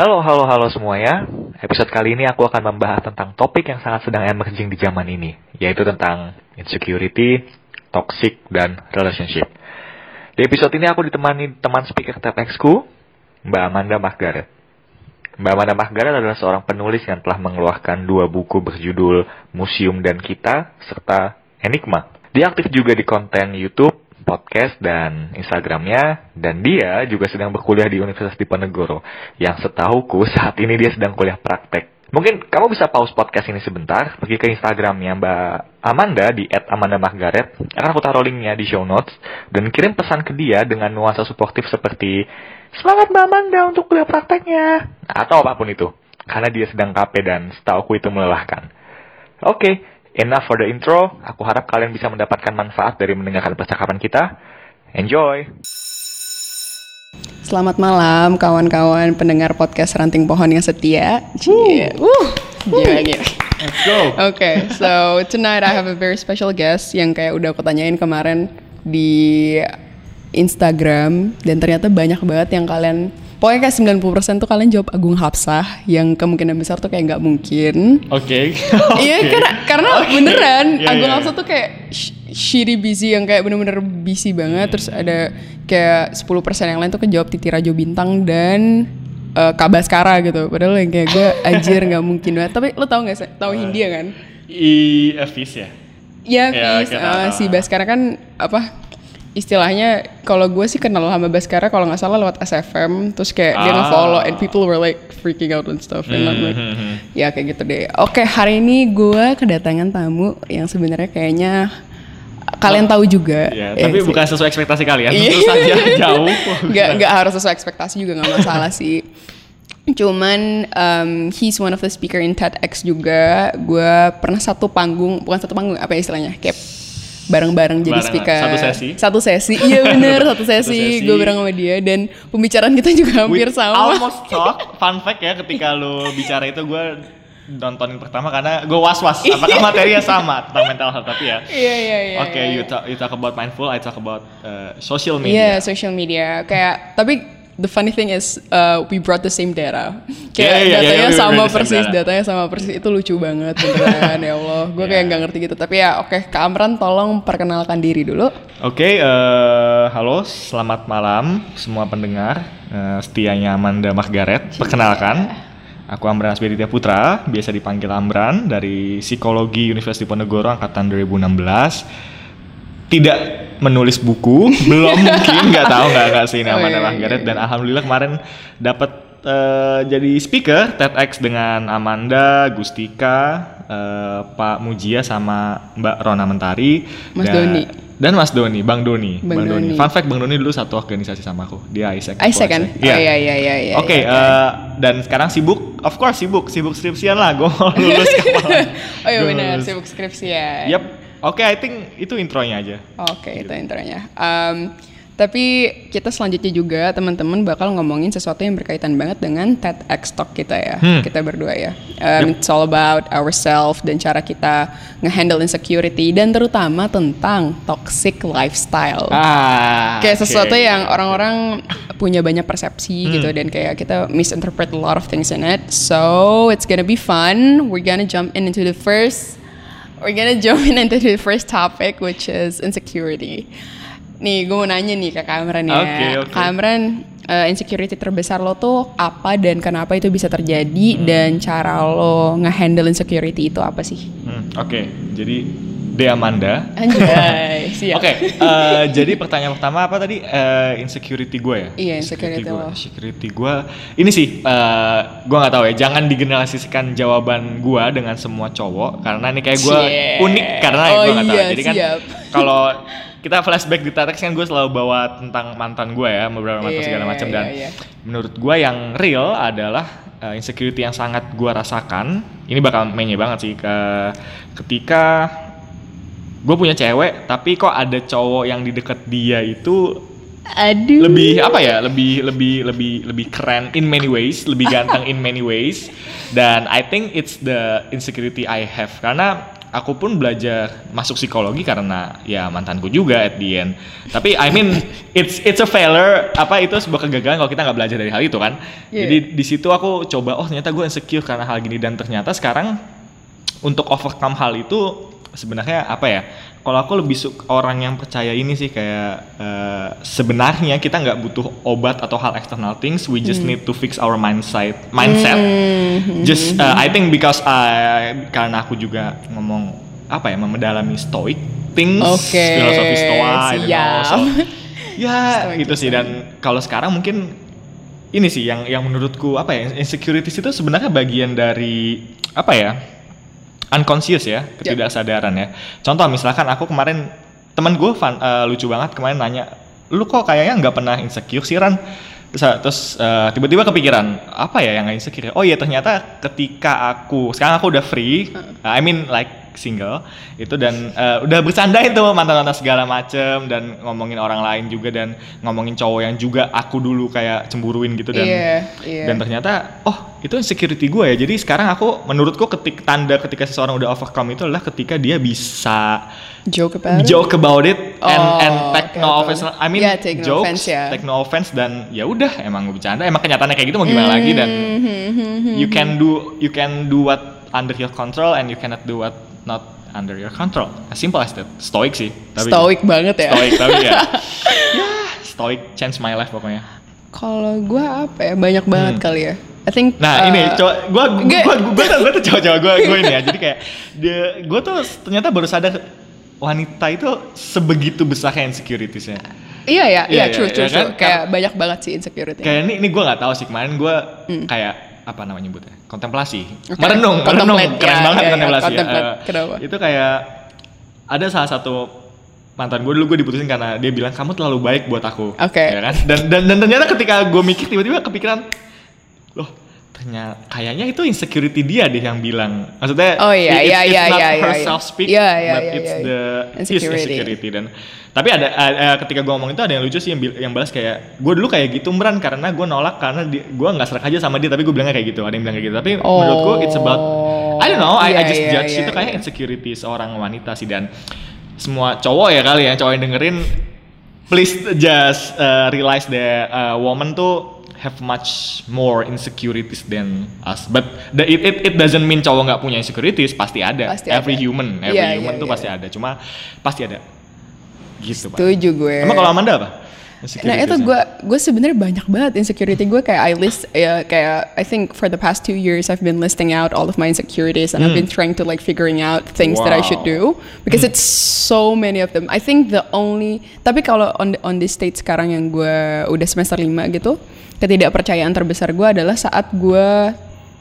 Halo, halo, halo semuanya. Episode kali ini aku akan membahas tentang topik yang sangat sedang emerging di zaman ini, yaitu tentang insecurity, toxic, dan relationship. Di episode ini aku ditemani teman speaker TEDxku, Mbak Amanda Margaret. Mbak Amanda Margaret adalah seorang penulis yang telah mengeluarkan dua buku berjudul Museum dan Kita, serta Enigma. Dia aktif juga di konten YouTube, podcast dan Instagramnya dan dia juga sedang berkuliah di Universitas Diponegoro yang setahuku saat ini dia sedang kuliah praktek. Mungkin kamu bisa pause podcast ini sebentar, pergi ke Instagramnya Mbak Amanda di @amanda_margaret. Akan aku taruh linknya di show notes dan kirim pesan ke dia dengan nuansa suportif seperti semangat Mbak Amanda untuk kuliah prakteknya atau apa pun itu, karena dia sedang capek dan setahuku itu melelahkan. Oke, okay, Enough for the intro. Aku harap kalian bisa mendapatkan manfaat dari mendengarkan percakapan kita. Enjoy! Selamat malam kawan-kawan pendengar podcast Ranting Pohon yang setia. Uh. Gila, gila. Let's go. Okay, so tonight I have a very special guest yang kayak udah aku tanyain kemarin di Instagram dan ternyata banyak banget yang kalian Pokoknya kayak 90% tuh kalian jawab Agung Hapsah yang kemungkinan besar tuh kayak nggak mungkin. Oke. Okay. Iya karena karena okay. beneran yeah, Agung yeah. Hapsah tuh kayak shitty busy yang kayak bener-bener busy banget. Terus ada kayak 10% yang lain tuh kejawab Titi Rajo Bintang dan uh, Kabaskara gitu. Padahal yang kayak gue anjir nggak mungkin banget. Tapi lo tau gak sih? Tahu Hindia kan? I Fis ya? Iya, Fis. Uh, si Baskara kan apa? Istilahnya kalau gue sih kenal sama Baskara kalau nggak salah lewat SFM terus kayak ah. dia nge-follow and people were like freaking out and stuff and I'm like Hmm, ya kayak gitu deh. Oke hari ini gue kedatangan tamu yang sebenarnya kayaknya kalian tahu juga. Ya, tapi bukan sesuai ekspektasi kalian tentu saja jauh. Nggak nggak harus sesuai ekspektasi juga nggak masalah sih. Cuman um, he's one of the speaker in TEDx juga. Gue pernah satu panggung bukan satu panggung apa ya istilahnya kayak bareng-bareng jadi speaker. Satu sesi. Satu sesi. Iya bener. Satu sesi, sesi. gue bareng sama dia. Dan pembicaraan kita juga hampir With sama. almost talk. Fun fact ya ketika lu bicara itu gue nontonin pertama karena gue was-was. Apakah materinya sama tentang mental health tapi ya. Iya iya iya oke okay, iya. you talk you talk about mindful I talk about uh, social Iya, media. social media. Kayak tapi the funny thing is uh, we brought the same data. Kayak Yeah, yeah, yeah, datanya yeah, we sama persis, data. datanya sama persis. Itu lucu banget beneran ya Allah. Gue kayak Yeah. nggak ngerti gitu. Tapi ya oke, Kak Amran tolong perkenalkan diri dulu. Oke, eh, halo, selamat malam semua pendengar eh, setianya Amanda Margaret. Perkenalkan, aku Amran Asbeditya Putra, biasa dipanggil Amran dari Psikologi Universitas Diponegoro angkatan 2016. Tidak menulis buku, belum mungkin, nggak tahu nggak nggak sih Oh, iya, iya, Margaret iya. dan alhamdulillah kemarin dapat eh, jadi speaker TEDx dengan Amanda, Gustika, eh, Pak Mujia sama Mbak Rona Mentari Mas dan- Doni. dan Mas Doni, Bang Doni, Bang Doni. Fun fact Bang Doni dulu satu organisasi sama aku, dia Isaac. Isaac kan? Iya. Oh iya iya iya iya. Oke, iya. eh, dan sekarang sibuk, of course sibuk, sibuk skripsian lah, gue lulus oh iya benar, sibuk skripsi ya. Yap, oke, I think itu intronya aja. Oke, itu intronya. Um, tapi kita selanjutnya juga teman-teman bakal ngomongin sesuatu yang berkaitan banget dengan TEDx Talk kita ya, Hmm. kita berdua ya. Um, It's all about ourselves dan cara kita ngehandle insecurity dan terutama tentang toxic lifestyle. Ah, kayak oke. sesuatu yang orang-orang punya banyak persepsi gitu Hmm. dan kayak kita misinterpret a lot of things in it. So it's gonna be fun. We're gonna jump in into the first. We're gonna jump in into the first topic, which is insecurity. Nih, gue mau nanya nih ke Kamran ya. Oke, oke. Kamran, eh, insecurity terbesar lo tuh apa dan kenapa itu bisa terjadi dan cara lo ngehandle insecurity itu apa sih? Hmm, Oke, jadi De Amanda. Anjay, siap. Oke, eh, jadi pertanyaan pertama apa tadi? Eh, insecurity gue ya? Iya, insecurity gue. Insecurity gue. Ini sih, eh, gue nggak tahu ya. Jangan digeneralisasikan jawaban gue dengan semua cowok, karena ini kayak gue unik karena Oh gue nggak tahu. iya, Jadi kan kalau kita flashback di TEDx kan gue selalu bawa tentang mantan gue ya, beberapa mantan Iya, segala macam iya, dan iya. menurut gue yang real adalah uh, insecurity yang sangat gue rasakan. Ini bakal mainnya banget sih ke ketika gue punya cewek tapi kok ada cowok yang di deket dia itu Aduh. lebih apa ya lebih lebih lebih lebih keren in many ways lebih ganteng in many ways dan I think it's the insecurity I have karena aku pun belajar masuk psikologi karena ya mantanku juga at the end. Tapi I mean it's it's a failure apa itu sebuah kegagalan kalau kita nggak belajar dari hal itu kan. Yeah. Jadi di situ aku coba oh ternyata gue insecure karena hal gini dan ternyata sekarang untuk overcome hal itu sebenarnya apa ya? Kalau aku lebih suka orang yang percaya ini sih kayak eh, sebenarnya kita nggak butuh obat atau hal external things, we just need to fix our mindset. Mindset. Just uh, I think because I karena aku juga ngomong apa ya memendalami stoic things, Oke, filosofi stoa, siap. so, ya Stoicism. itu sih dan kalau sekarang mungkin ini sih yang yang menurutku apa ya insecurities itu sebenarnya bagian dari apa ya unconscious ya ketidaksadaran ya. Contoh misalkan aku kemarin temen gue fun, eh, lucu banget kemarin nanya lu kok kayaknya nggak pernah insecure sih Ran? Terus, eh, tiba-tiba kepikiran apa ya yang insecure oh iya ternyata ketika aku sekarang aku udah free I mean like single itu dan eh, udah bercanda itu mantan-mantan segala macem dan ngomongin orang lain juga dan ngomongin cowok yang juga aku dulu kayak cemburuin gitu dan Iya, iya. dan ternyata oh itu insecurity gue ya jadi sekarang aku menurutku ketik tanda ketika seseorang udah overcome itu adalah ketika dia bisa Joke about it? joke about it and Oh, and take oke, no offense I mean Yeah, take no jokes offense, ya. take no offense dan ya udah emang gue bercanda emang kenyataannya kayak gitu mau gimana lagi dan Mm-hmm, you can do you can do what under your control and you cannot do what not under your control as simple as that stoic sih tapi Stoic banget ya. stoic tapi ya ya stoic change my life pokoknya Kalau gue apa ya banyak banget Hmm. kali ya. I think. Nah uh, ini coba gua gua gua gua, tuh coba-coba gua gua ini ya. Jadi kayak dia gua tuh ternyata baru sadar wanita itu sebegitu besarnya insecuritiesnya. Iya ya, Iya, iya, iya, true, iya true, kan? true. Kayak banyak banget sih insecurity. Kayak ini ini gua nggak tahu sih kemarin gua Hmm. kayak apa namanya nyebutnya? Kontemplasi. Oke. merenung merenung. Keren ya, banget ya, ya, kontemplasi Kenapa? itu kayak ada salah satu mantan gue dulu gue diputusin karena dia bilang kamu terlalu baik buat aku. Oke. ya kan? Dan dan dan ternyata ketika gue mikir tiba-tiba kepikiran ternyata kayaknya itu insecurity dia deh yang bilang maksudnya Oh, iya, iya, it's iya, not iya, her iya. self speak Iya, iya, but iya, it's iya. the his Insecurity. insecurity dan tapi ada eh, ketika gue ngomong itu ada yang lucu sih yang, yang balas kayak gue dulu kayak gitu meran karena gue nolak karena gue nggak serak aja sama dia tapi gue bilangnya kayak gitu ada yang bilang kayak gitu tapi Oh. menurutku it's about I don't know I, I Iya, just iya, judge iya, itu kayak iya. insecurity seorang wanita sih dan semua cowok ya kali ya cowok yang dengerin please just uh, realize that uh, woman tuh have much more insecurities than us but the, it, it it doesn't mean cowok nggak punya insecurities pasti ada Pasti every ada. human every Iya, human iya, tuh iya, pasti iya. ada cuma pasti ada gitu pak Setuju gue. emang kalau Amanda apa Nah itu gue gue sebenarnya banyak banget insecurity gue kayak I list ya kayak I think for the past two years I've been listing out all of my insecurities and I've been trying to like figuring out things that I should Hmm. Wow. do because it's so many of them. I think the only tapi kalau on on this state sekarang yang gue udah semester 5 gitu ketidakpercayaan terbesar gue adalah saat gue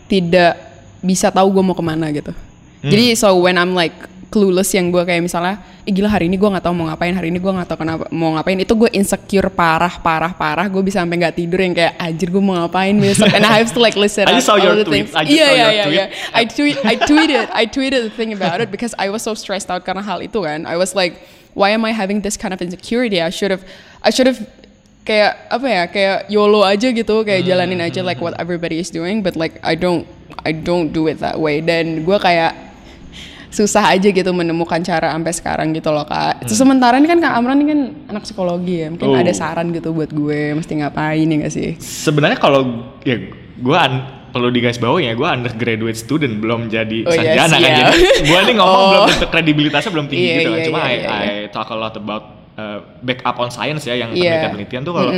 tidak bisa tahu gue mau ke mana gitu. Hmm. Jadi so when I'm like clueless yang gue kayak misalnya, Ih, gila hari ini gue nggak tahu mau ngapain, hari ini gue nggak tahu kenapa mau ngapain, itu gue insecure parah parah parah, gue bisa sampai nggak tidur yang kayak anjir gue mau ngapain besok, and I have to like listen I just saw your the tweet. things. I just Iya saw iya your iya tweet. iya. I tweet I tweeted I tweeted the thing about it because I was so stressed out karena hal itu kan. I was like, why am I having this kind of insecurity? I should have I should have kayak apa ya kayak YOLO aja gitu kayak jalanin aja like what everybody is doing but like I don't I don't do it that way dan gue kayak susah aja gitu menemukan cara sampai sekarang gitu loh kak. Terus sementara ini kan kak Amran ini kan anak psikologi ya, mungkin Oh. ada saran gitu buat gue mesti ngapain ya gak sih? sebenarnya kalau ya gue perlu di guys bawah ya gue undergraduate student belum jadi Oh, iya, sarjana kan siap. jadi gue nih ngomong Oh. belum tentu kredibilitasnya belum tinggi Iya, gitu kan iya, cuma iya, I, iya, I talk a lot about uh, back up on science ya yang penelitian-penelitian tuh kalau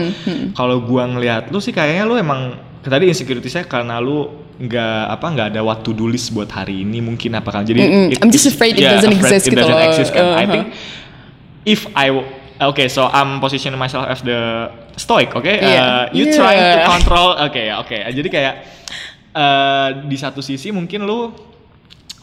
kalau gue ngelihat lu sih kayaknya lu emang tadi insecurity-nya karena lu nggak apa nggak ada what to do list buat hari ini mungkin apa kan jadi Mm-mm. I'm just afraid it doesn't exist it gitu doesn't loh. exist kan I Uh-huh. think if I okay so I'm positioning myself as the stoic oke Iya. Uh, you Iya. trying to control oke ya oke jadi kayak eh, di satu sisi mungkin lu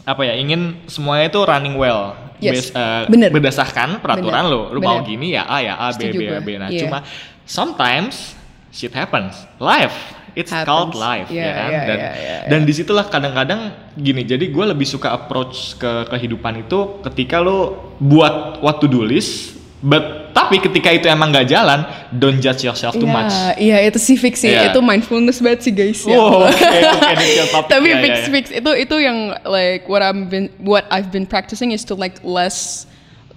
apa ya ingin semuanya itu running well Yes. Bas- eh, Bener. berdasarkan peraturan Bener. lu lu mau Bener. gini ya A ya A B B Setuju A gue. B nah Iya. cuma sometimes shit happens life it's called Happens. life Iya, ya kan iya, dan iya, iya, iya. dan di situlah kadang-kadang gini jadi gue lebih suka approach ke kehidupan itu ketika lo buat what to do list but tapi ketika itu emang nggak jalan, don't judge yourself too Iya, much. Iya, itu sih fix sih. Iya. Itu mindfulness banget sih guys. ya ini chill topic. Tapi Ya, ya, fix ya. fix itu itu yang like what I've been what I've been practicing is to like less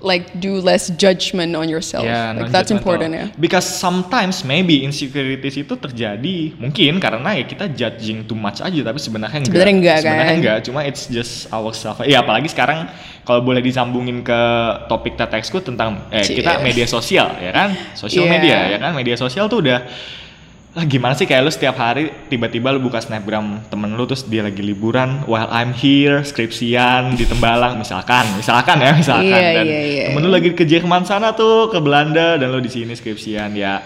like do less judgment on yourself. Ya, like that's important ya. Because sometimes maybe insecurities itu terjadi mungkin karena ya kita judging too much aja tapi sebenarnya enggak. Sebenarnya enggak, Sebenarnya kan? enggak, cuma it's just ourselves. Iya, apalagi sekarang kalau boleh disambungin ke topik TEDxku tentang eh kita media sosial ya kan? Social Iya. media ya kan? Media sosial tuh udah lah gimana sih kayak lu setiap hari tiba-tiba lu buka snapgram temen lu terus dia lagi liburan while I'm here skripsian di Tembalang misalkan misalkan ya misalkan Iya, dan iya, iya, temen lu lagi ke Jerman sana tuh ke Belanda dan lu di sini skripsian ya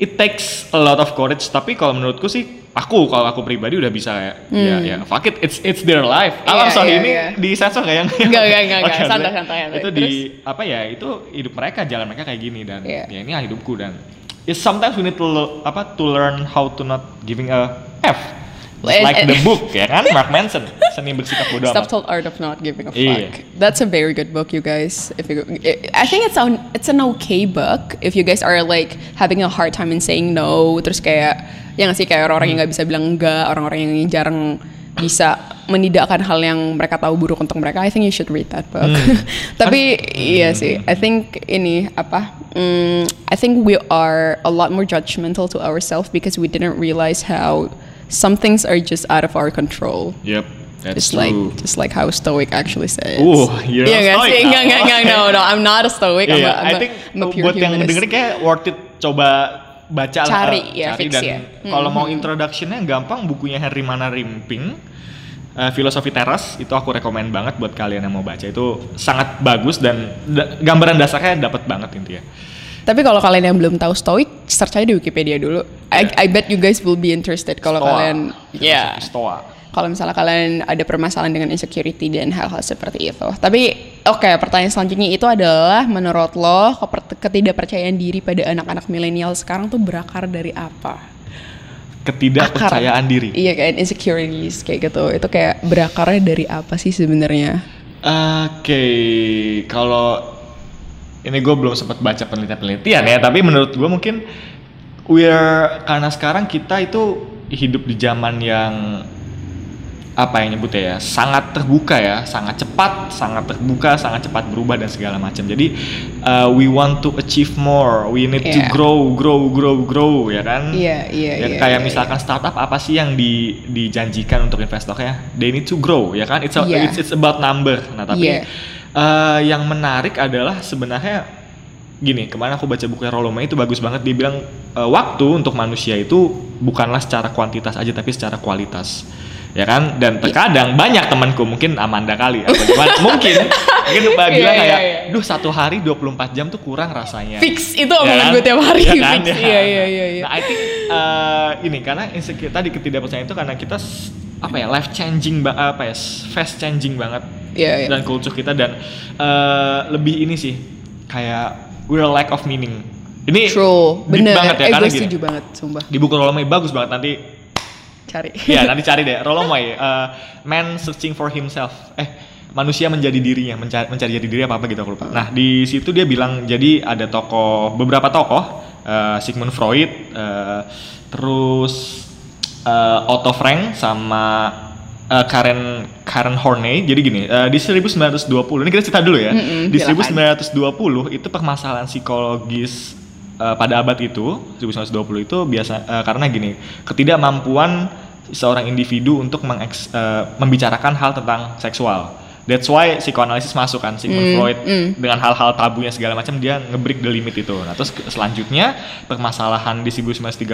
it takes a lot of courage tapi kalau menurutku sih aku kalau aku pribadi udah bisa kayak ya ya fuck it it's it's their life Hmm. Iya, ah sorry iya, ini iya. di sensor kayak yang Enggak, enggak, enggak. Santai, santai, itu di apa ya itu hidup mereka jalan mereka kayak gini dan Iya. ya ini hidupku dan it's sometimes we need to lo- apa to learn how to not giving a f Just like the book ya kan Mark Manson seni bersikap bodoh amat Subtle art of not giving a fuck. Iya. That's a very good book, you guys. If you, I think it's an it's an okay book if you guys are like having a hard time in saying no. Terus kayak ya nggak sih kayak orang-orang yang nggak bisa bilang enggak, orang-orang yang jarang bisa menidakkan hal yang mereka tahu buruk untuk mereka. I think you should read that book. Tapi iya sih, I think ini apa? mm, I think we are a lot more judgmental to ourselves because we didn't realize how some things are just out of our control. yep that's Just like true just like how Stoic actually says. Ooh, you're Iya not Stoic. Enggak, enggak, enggak, no, no, I'm not a Stoic. I'm, Iya, a, I'm, I a, think I'm a pure buat yang humanist. dengerin kayak worth it coba baca lah, Cari, eh, ya, cari fix dan ya. kalau mau introductionnya gampang bukunya Henry Mana Rimping eh, filosofi teras itu aku rekomend banget buat kalian yang mau baca itu sangat bagus dan da- gambaran dasarnya dapat banget intinya. Tapi kalau kalian yang belum tahu Stoic, search aja di Wikipedia dulu. I, I bet you guys will be interested kalau kalian, ya, Filosofi Stoa. kalau misalnya kalian ada permasalahan dengan insecurity dan hal-hal seperti itu. Tapi oke, pertanyaan selanjutnya itu adalah menurut lo ketidakpercayaan diri pada anak-anak milenial sekarang tuh berakar dari apa? Ketidakpercayaan Akar. diri. Iya kan insecurities kayak gitu. Itu kayak berakarnya dari apa sih sebenarnya? Oke, kalau ini gue belum sempat baca penelitian-penelitian ya, tapi menurut gue mungkin we're karena sekarang kita itu hidup di zaman yang apa yang nyebutnya ya sangat terbuka ya sangat cepat sangat terbuka sangat cepat berubah dan segala macam. Jadi uh, we want to achieve more. We need to Iya. grow grow grow grow ya kan? Iya, iya, ya, iya, kayak iya, misalkan startup apa sih yang di, dijanjikan untuk investornya they need to grow ya kan? It's a- Iya. it's, it's about number. Nah tapi Iya. eh, yang menarik adalah sebenarnya gini kemarin aku baca buku Rollo May itu bagus banget. Dia bilang eh, waktu untuk manusia itu bukanlah secara kuantitas aja tapi secara kualitas ya kan dan terkadang banyak temanku mungkin Amanda kali atau gimana mungkin mungkin Mbak Iya, bilang iya, kayak iya. duh satu hari 24 jam tuh kurang rasanya Fix itu Ya omongan kan? gue tiap hari Ya kan? fix. Ya. Iya iya iya iya. Nah, I think uh, ini karena insecure tadi ketidakpercayaan itu karena kita apa ya life changing apa ya fast changing banget Iya, iya. dan culture kita dan uh, lebih ini sih kayak we're lack of meaning. Ini True, deep bener. banget ya eh, karena gue gini. banget, sumpah. Di buku Rollo May bagus banget nanti Cari. ya nanti cari deh Rollo May uh, man searching for himself. Eh manusia menjadi dirinya, mencari, mencari jadi diri apa apa gitu aku lupa. Nah di situ dia bilang jadi ada tokoh beberapa tokoh uh, Sigmund Freud, uh, terus uh, Otto Frank sama uh, Karen Karen Horney. Jadi gini uh, di 1920 ini kita cerita dulu ya. Mm-mm, di silakan. 1920 itu permasalahan psikologis uh, pada abad itu 1920 itu biasa uh, karena gini ketidakmampuan seorang individu untuk mengeks- uh, membicarakan hal tentang seksual. That's why psikoanalisis masuk kan Sigmund Mm, Freud mm. dengan hal-hal tabunya segala macam dia ngebreak the limit itu. Nah terus selanjutnya permasalahan di 1930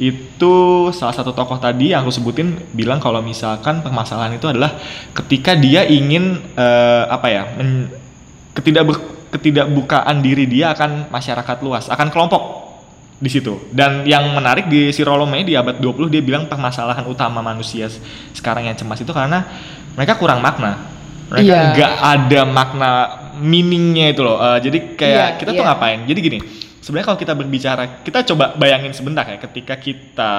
itu salah satu tokoh tadi yang aku sebutin bilang kalau misalkan permasalahan itu adalah ketika dia ingin eh, apa ya men- ketidak ketidakbukaan diri dia akan masyarakat luas akan kelompok di situ dan yang menarik di si May di abad 20 dia bilang permasalahan utama manusia sekarang yang cemas itu karena mereka kurang makna mereka Iya. nggak ada makna meaningnya itu loh Eh, jadi kayak Iya, kita tuh iya. ngapain jadi gini sebenarnya kalau kita berbicara kita coba bayangin sebentar ya ketika kita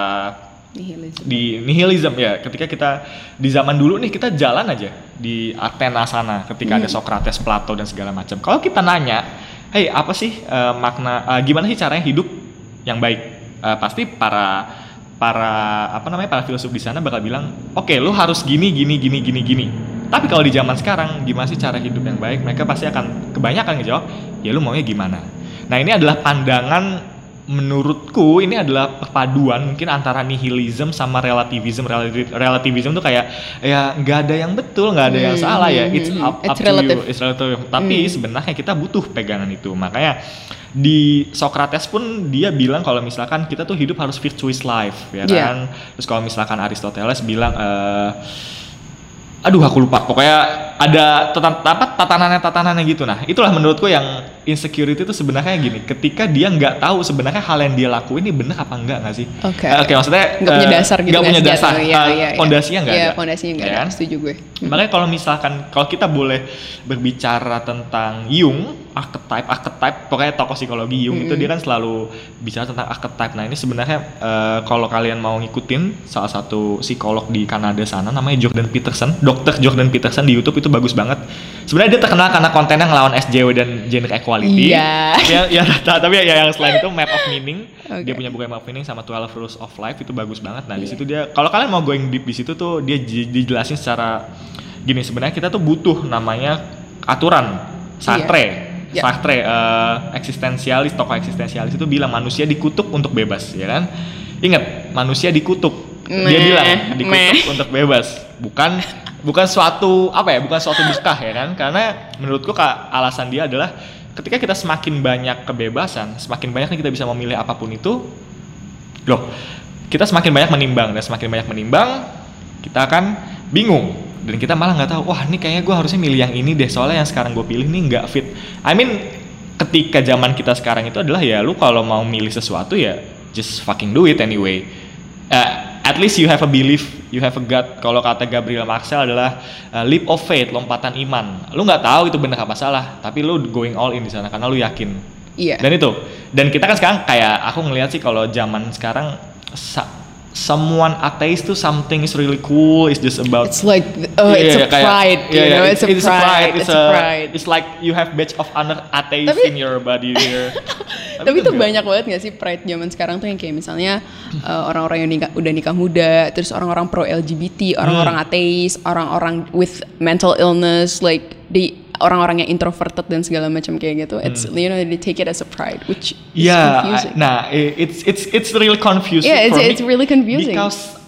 Nihilism. di nihilism ya. Ketika kita di zaman dulu nih kita jalan aja di Athena sana ketika ada Socrates, Plato dan segala macam. Kalau kita nanya hey apa sih uh, makna uh, gimana sih caranya hidup yang baik? Uh, pasti para para apa namanya para filsuf di sana bakal bilang oke okay, lu harus gini gini gini gini gini. Tapi kalau di zaman sekarang gimana sih cara hidup yang baik? Mereka pasti akan kebanyakan ngejawab ya lu maunya gimana? Nah ini adalah pandangan menurutku ini adalah perpaduan mungkin antara nihilism sama relativism. Relativism tuh kayak ya nggak ada yang betul nggak ada yang hmm, salah ya. it's up, it's up relative. to you. it's relative. Tapi hmm. sebenarnya kita butuh pegangan itu. Makanya di Socrates pun dia bilang kalau misalkan kita tuh hidup harus virtuous life ya yeah. kan? Terus kalau misalkan Aristoteles bilang uh, aduh aku lupa. Pokoknya ada tatan, tatanannya tatanannya gitu. Nah itulah menurutku yang insecurity itu sebenarnya gini ketika dia nggak tahu sebenarnya hal yang dia lakuin ini benar apa enggak nggak sih? Oke. Okay. uh, oke okay, maksudnya nggak punya dasar gitu nggak punya dasar. ya, uh, ya, pondasinya nggak ya, ada pondasinya nggak ya, ada setuju gue. Makanya kalau misalkan kalau kita boleh berbicara tentang Jung archetype archetype pokoknya tokoh psikologi Jung mm -hmm. itu dia kan selalu bicara tentang archetype. Nah ini sebenarnya uh, kalau kalian mau ngikutin salah satu psikolog di Kanada sana namanya Jordan Peterson dokter Jordan Peterson di YouTube itu bagus banget. Sebenarnya dia terkenal karena kontennya ngelawan SJW dan gender equality iya yeah. ya, ya tapi ya yang selain itu map of meaning okay. dia punya buku map of meaning sama 12 rules of life itu bagus banget nah yeah. di situ dia kalau kalian mau going deep di situ tuh dia dijelasin secara gini sebenarnya kita tuh butuh namanya aturan Sartre yeah yeah. Sartre uh, eksistensialis tokoh eksistensialis itu bilang manusia dikutuk untuk bebas ya kan ingat manusia dikutuk meh, dia bilang dikutuk meh. untuk bebas bukan bukan suatu apa ya bukan suatu berkah ya kan karena menurutku kak, alasan dia adalah ketika kita semakin banyak kebebasan semakin banyak kita bisa memilih apa pun itu loh kita semakin banyak menimbang dan semakin banyak menimbang kita akan bingung. Dan kita malah nggak tahu wah ini kayaknya gue harusnya milih yang ini deh soalnya yang sekarang gue pilih nih nggak fit. I mean ketika zaman kita sekarang itu adalah ya lu kalau mau milih sesuatu ya just fucking do it anyway. Uh, at least you have a belief you have a gut. Kalau kata Gabriel Marcel adalah uh, leap of faith lompatan iman. Lu nggak tahu itu benar apa salah tapi lu going all in di sana karena lu yakin. Iya. Dan itu. Dan kita kan sekarang kayak aku ngelihat sih kalau zaman sekarang someone atheist to something is really cool. It's just about. It's like oh, yeah, it's yeah, a pride. You yeah, know, it's, it's, a pride. It's, a, pride. It's like you have badge of honor atheist Tapi, in your body here. Tapi itu banyak banget gak sih pride zaman sekarang tuh yang kayak misalnya uh, orang-orang yang nikah, udah nikah muda, terus orang-orang pro LGBT, orang-orang hmm. ateis, orang-orang with mental illness, like they orang-orang yang introverted dan segala macam kayak gitu it's hmm. you know they take it as a pride which is yeah confusing. nah it's it's it's really confusing yeah it's, it's really confusing because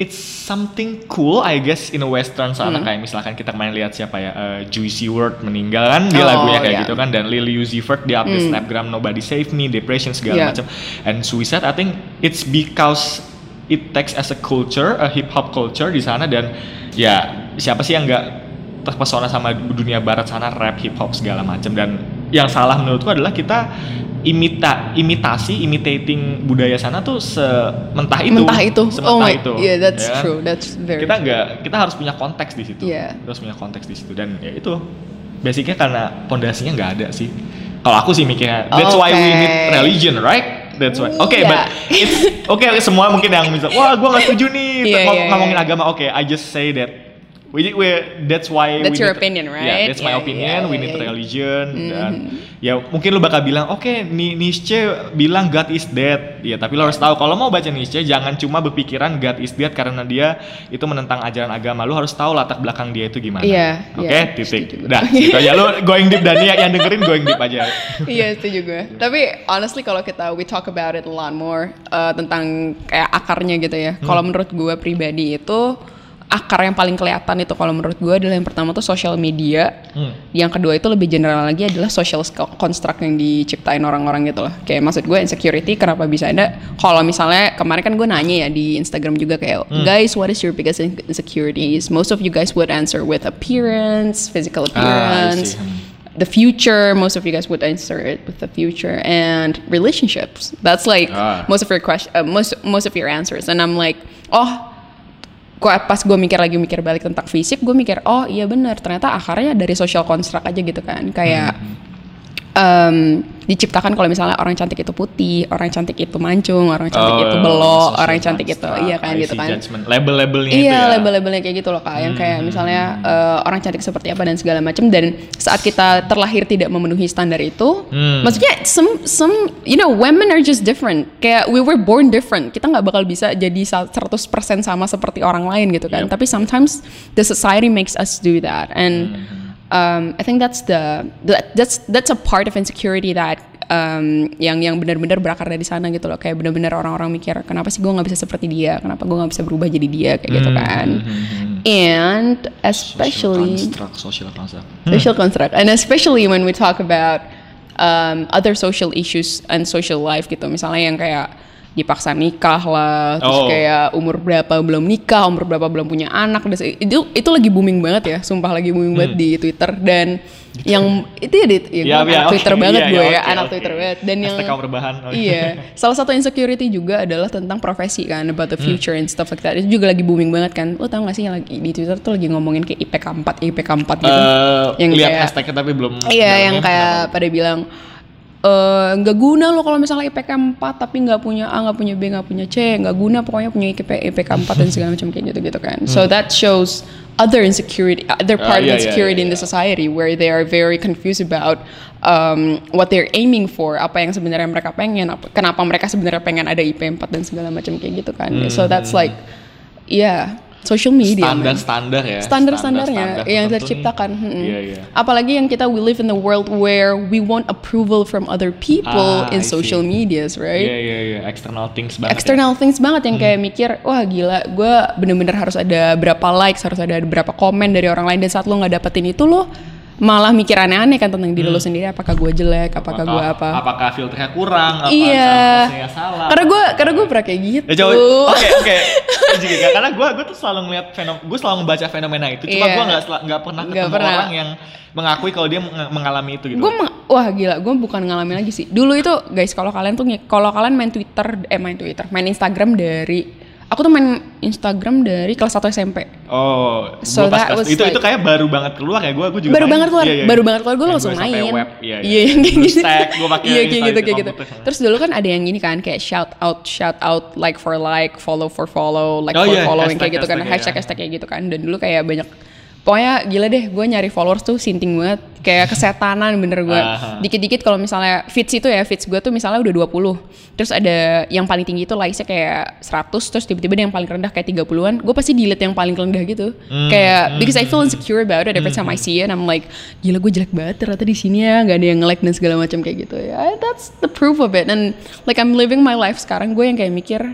it's something cool I guess in a western sana hmm. kayak misalkan kita main lihat siapa ya uh, Juicy WRLD meninggal kan dia oh, lagunya kayak yeah. gitu kan dan Lily Uzi Vert di update hmm. snapgram Nobody Save Me depression segala yeah. macam and suicide I think it's because it takes as a culture a hip hop culture di sana dan ya siapa sih yang nggak terpesona sama dunia barat sana rap hip hop segala macam dan yang salah menurutku adalah kita imita imitasi imitating budaya sana tuh sementah itu. Mentah itu. Sementah oh my, itu. yeah that's ya. true that's very kita nggak kita harus punya konteks di situ. Yeah. kita harus punya konteks di situ. Dan ya itu basicnya karena pondasinya nggak ada sih. Kalau aku sih mikirnya that's okay. why we need religion right? That's why. Oke okay, yeah. but it's oke okay, semua mungkin yang misal wah gue nggak setuju nih yeah, yeah, ngomongin yeah. agama. Oke okay, I just say that we we that's why that's we your need, opinion right? yeah that's yeah, my opinion. yeah, we need yeah, religion mm-hmm. dan ya mungkin lu bakal bilang oke okay, Nietzsche bilang God is dead. Ya tapi lo harus tahu kalau mau baca Nietzsche jangan cuma berpikiran God is dead karena dia itu menentang ajaran agama. Lu harus tahu latar belakang dia itu gimana. Yeah, oke okay? yeah, titik dah gitu aja. Lu going deep dan ya yang dengerin going deep aja. Iya itu juga tapi honestly kalau kita we talk about it a lot more uh, tentang kayak akarnya gitu ya. Hmm. kalau menurut gue pribadi itu akar yang paling kelihatan itu kalau menurut gue adalah yang pertama tuh social media, hmm. yang kedua itu lebih general lagi adalah social construct yang diciptain orang-orang gitu loh. Kayak maksud gue insecurity kenapa bisa ada? Kalau misalnya kemarin kan gue nanya ya di Instagram juga kayak hmm. guys what is your biggest insecurities? Most of you guys would answer with appearance, physical ah, appearance. Ah, the future most of you guys would answer it with the future and relationships that's like ah. most of your question uh, most most of your answers and i'm like oh pas gue mikir lagi mikir balik tentang fisik gue mikir oh iya benar ternyata akarnya dari social construct aja gitu kan kayak hmm. Um, diciptakan kalau misalnya orang cantik itu putih, orang cantik itu mancung, orang cantik Oh, itu belok, social orang cantik itu iya kan gitu kan. Label-labelnya itu Iya, ya. label-labelnya kayak gitu loh kak, yang kayak Hmm. misalnya eh, orang cantik seperti apa dan segala macam. Dan saat kita terlahir tidak memenuhi standar itu, Hmm. maksudnya some some you know women are just different. Kayak we were born different. Kita nggak bakal bisa jadi sa- 100% sama seperti orang lain gitu kan. Yep. Tapi sometimes the society makes us do that, and um, I think that's the that, that's that's a part of insecurity that um, yang yang benar-benar berakar dari sana gitu loh. Kayak benar-benar orang-orang mikir kenapa sih gue nggak bisa seperti dia? Kenapa gue nggak bisa berubah jadi dia? Kayak gitu kan. and especially social construct, social construct. social construct. And especially when we talk about um, other social issues and social life gitu. Misalnya yang kayak dipaksa nikah lah terus Oh. kayak umur berapa belum nikah umur berapa belum punya anak itu itu lagi booming banget ya sumpah lagi booming banget di Twitter dan yang itu ya, Dit, ya, Ya, gue ya, anak oke. Twitter banget Iya, gue iya, ya oke, anak oke. Twitter banget dan yang Hashtag iya salah satu insecurity juga adalah tentang profesi kan about the Hmm. future and stuff like that itu juga lagi booming banget kan lo tau gak sih yang lagi di Twitter tuh lagi ngomongin kayak IPK 4 IPK 4 gitu Eh, Yang lihat kayak- hashtagnya tapi belum. Iya, yang kayak pada bilang eh nggak guna lo kalau misalnya IPK 4 tapi nggak punya A, nggak punya B, nggak punya C, nggak guna pokoknya punya IPK, IPK 4 dan segala macam kayak gitu-gitu kan. So that shows other insecurity, other Hmm. Ah, part iya, of iya, insecurity iya, in the society where they are very confused about um, what they're aiming for, apa yang sebenarnya mereka pengen, apa, kenapa mereka sebenarnya pengen ada IP 4 dan segala macam kayak gitu kan. So Hmm. that's like, yeah, social media. man standar-standar ya. standar-standarnya Standar-standar yang tertentu terciptakan. mm-mm. Iya, iya. Apalagi yang kita we live in a world where we want approval from other people Ah, in I see. social medias, right? Iya, iya, iya. External things banget. ya. External things banget yang kayak mikir, wah gila, gue bener-bener harus ada berapa likes, harus ada berapa komen dari orang lain dan saat lo nggak dapetin itu lo malah mikir aneh-aneh kan tentang diri lo sendiri, apakah gue jelek, apakah gue apa? Apakah filternya kurang? Apa iya, salah? karena gue karena gue pernah kayak gitu. Ya oke oke. Juga, karena gue gue tuh selalu ngeliat fenomena, gue selalu membaca fenomena itu. Cuma Iya. gue nggak nggak pernah ketemu pernah. orang yang mengakui kalau dia meng- mengalami itu gitu. gue wah gila gue bukan ngalamin lagi sih dulu itu guys kalau kalian tuh kalau kalian main twitter eh main twitter main instagram dari aku tuh main instagram dari kelas 1 SMP oh, So gua pas that kelas- was itu like- itu kayak baru banget keluar ya gue gue juga. baru main. banget keluar Iya, iya. baru banget keluar gue Yang langsung main web, iya, iya yang kayak Terus gitu tag, gua pakai iya kayak install gitu kayak gitu terus dulu kan ada yang gini kan kayak shout out shout out like for like follow for follow like Oh for iya, follow yang hashtag- kayak gitu kan hashtag, hashtag iya. hashtag kayak gitu kan dan dulu kayak banyak pokoknya gila deh gue nyari followers tuh sinting banget. Kayak kesetanan bener gue dikit-dikit kalau misalnya feeds itu ya feeds gue tuh misalnya udah 20 terus ada yang paling tinggi itu likesnya kayak 100 terus tiba-tiba ada yang paling rendah kayak 30-an gue pasti delete yang paling rendah gitu. Kayak because I feel insecure about it every time I see it I'm like gila gue jelek banget ternyata di sini ya nggak ada yang nge-like dan segala macam kayak gitu. Ya that's the proof of it. And like I'm living my life sekarang. Gue yang kayak mikir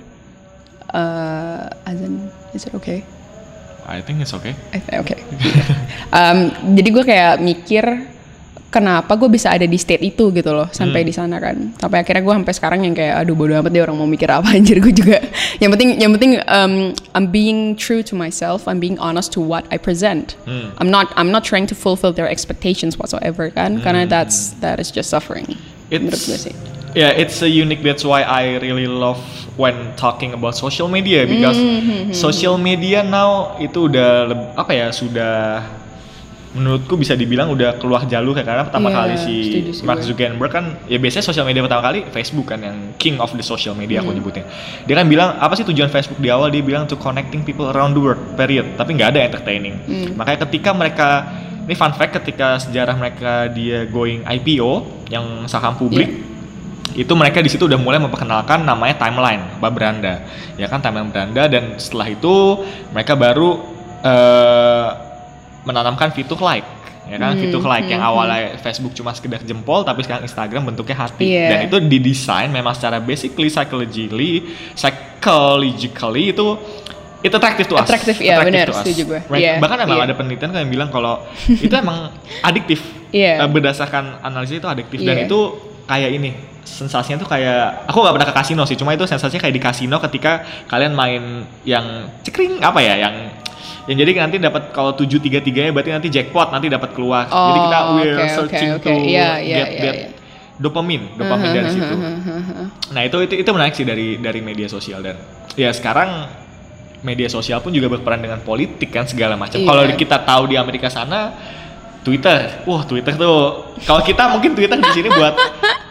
uh, Azan is it okay I think it's okay. I think- Oke. Um, jadi gue kayak mikir kenapa gue bisa ada di state itu gitu loh sampai di sana kan. Sampai akhirnya gue sampai sekarang yang kayak aduh bodo amat deh orang mau mikir apa anjir gue juga. yang penting yang penting um, I'm being true to myself. I'm being honest to what I present. I'm not I'm not trying to fulfill their expectations whatsoever kan. Karena that's that is just suffering. Menurut gue sih. Yeah, it's a unique. That's why I really love when talking about social media because Mm-hmm, social media now itu udah apa ya sudah menurutku bisa dibilang udah keluar jalur ya karena pertama Iya, kali si Mark. Zuckerberg kan ya biasanya social media pertama kali Facebook kan yang king of the social media Hmm. aku nyebutnya. Dia kan bilang apa sih tujuan Facebook di awal dia bilang to connecting people around the world period tapi nggak ada entertaining. Hmm. Makanya ketika mereka ini fun fact ketika sejarah mereka dia going IPO yang saham publik Iya. itu mereka di situ udah mulai memperkenalkan namanya timeline apa beranda ya kan timeline beranda dan setelah itu mereka baru eh, menanamkan fitur like ya kan Hmm, fitur like yang hmm, awalnya Facebook cuma sekedar jempol tapi sekarang Instagram bentuknya hati Iya. dan itu didesain memang secara basically psychologically psychologically itu itu attractive to us Attractive, iya, Attractive benar, setuju gue. Right? Iya, bahkan emang iya. ada penelitian kan yang bilang kalau itu emang adiktif Iya. Eh, berdasarkan analisis itu adiktif dan Iya. itu kayak ini sensasinya tuh kayak aku nggak pernah ke kasino sih cuma itu sensasinya kayak di kasino ketika kalian main yang cekring apa ya yang yang jadi nanti dapat kalau tujuh tiga tiganya berarti nanti jackpot nanti dapat keluar Oh, jadi kita we're oke, oke, searching oke. to Iya, iya, get iya, that iya. dopamine dopamine dari situ nah itu itu itu menarik sih dari dari media sosial dan ya sekarang media sosial pun juga berperan dengan politik kan segala macam Iya. kalau kita tahu di Amerika sana Twitter, wah Twitter tuh kalau kita mungkin Twitter di sini buat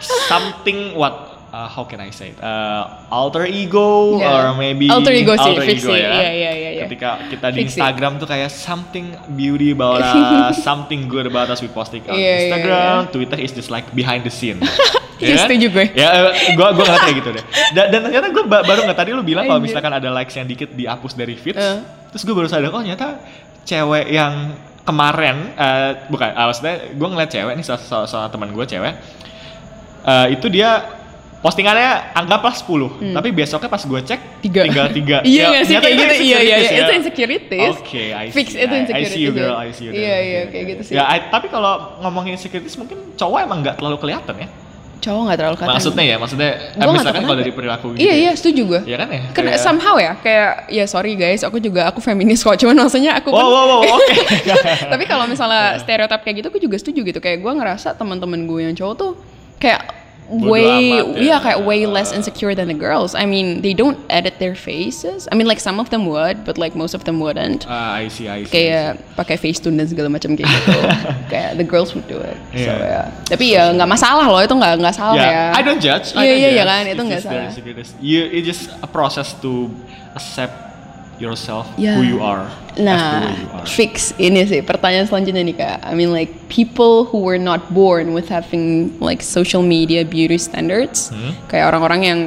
something what uh, how can I say it? Uh, alter ego Yeah. or maybe Alter ego sih, alter ego ya. Iya, iya, iya, iya. Ketika kita di Fix it. Instagram tuh kayak something beauty about us, something good about us we posting on Iya, iya, Instagram, Twitter is just like behind the scene. Iya, setuju gue. Ya, eh, gua gua ngeliat kayak gitu deh. Dan, dan ternyata gue baru nggak tadi lu bilang kalau misalkan ada likes yang dikit dihapus dari feeds, Eh. terus gue baru sadar oh ternyata cewek yang kemarin eh, bukan, ah, maksudnya gue ngeliat cewek nih salah, salah, salah teman gue cewek, eh, itu dia postingannya anggaplah 10 tapi besoknya pas gue cek Hmm. Tiga. tinggal tiga Iya Ya, nggak sih kayak itu gitu? Iya iya iya. insecurities Itu insecurities. Oke, I Fix see. itu I- I insecurities. see you girl, I see you girl. Iya iya kayak gitu sih. Ya, I- tapi kalau ngomongin insecurities mungkin cowok emang nggak terlalu kelihatan ya. Cowok nggak terlalu kelihatan. Maksudnya ya, maksudnya eh, Gua nggak misalkan kalau dari perilaku gitu. Iya ya. iya setuju gue. Iya kan ya? Karena Kayak- somehow ya kayak ya sorry guys aku juga aku feminis kok cuman maksudnya aku Wow, kan wow, wow, oke. tapi kalau misalnya stereotip kayak gitu aku juga setuju gitu kayak gue ngerasa teman-teman gue yang cowok tuh kayak way amat ya. iya kayak way less insecure than the girls I mean they don't edit their faces I mean like some of them would but like most of them wouldn't Ah, I see, I see. kayak pakai Facetune dan segala macam kayak gitu kayak the girls would do it so Iya. ya tapi ya nggak masalah loh itu nggak nggak salah Yeah, ya I don't judge. I Iya, don't iya, iya judge. kan, itu nggak salah. You, it's just a process to accept yourself, Ya. who you are, Nah, you are. fix ini sih pertanyaan selanjutnya nih kak. I mean like people who were not born with having like social media beauty standards, Hmm? kayak orang-orang yang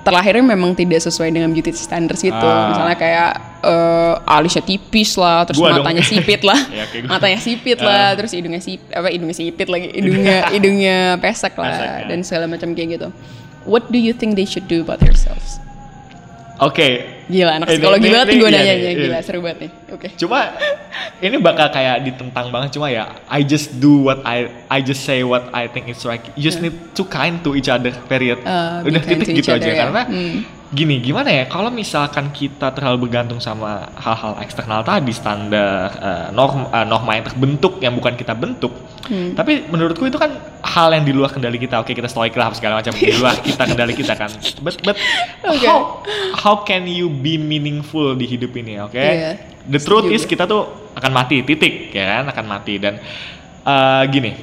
terlahirnya memang tidak sesuai dengan beauty standards gitu. Ah. Misalnya kayak eh, alisnya tipis lah, terus Gua dong. matanya sipit lah, Ya, gua. matanya sipit Ah. lah, terus hidungnya sip apa hidungnya sipit lagi, hidungnya hidungnya pesek lah Pesek, ya. dan segala macam kayak gitu. What do you think they should do about themselves? Oke. Gila, anak Ini- psikologi ini- banget ini- gue iya nanya nih, gila iya. seru banget nih. Oke. Cuma ini bakal kayak ditentang banget cuma ya I just do what I I just say what I think is right. You just need to kind to each other period. Uh, Udah titik gitu aja ya. karena Hmm. Gini gimana ya kalau misalkan kita terlalu bergantung sama hal-hal eksternal tadi standar eh, norm eh, norma yang terbentuk yang bukan kita bentuk. Hmm. Tapi menurutku itu kan hal yang di luar kendali kita. Oke, kita stoik lah segala macam di luar kita kendali kita kan. But but Oke. how how can you be meaningful di hidup ini, oke? Iya, The truth setuju is kita tuh akan mati, titik, ya kan? Akan mati dan eh, gini.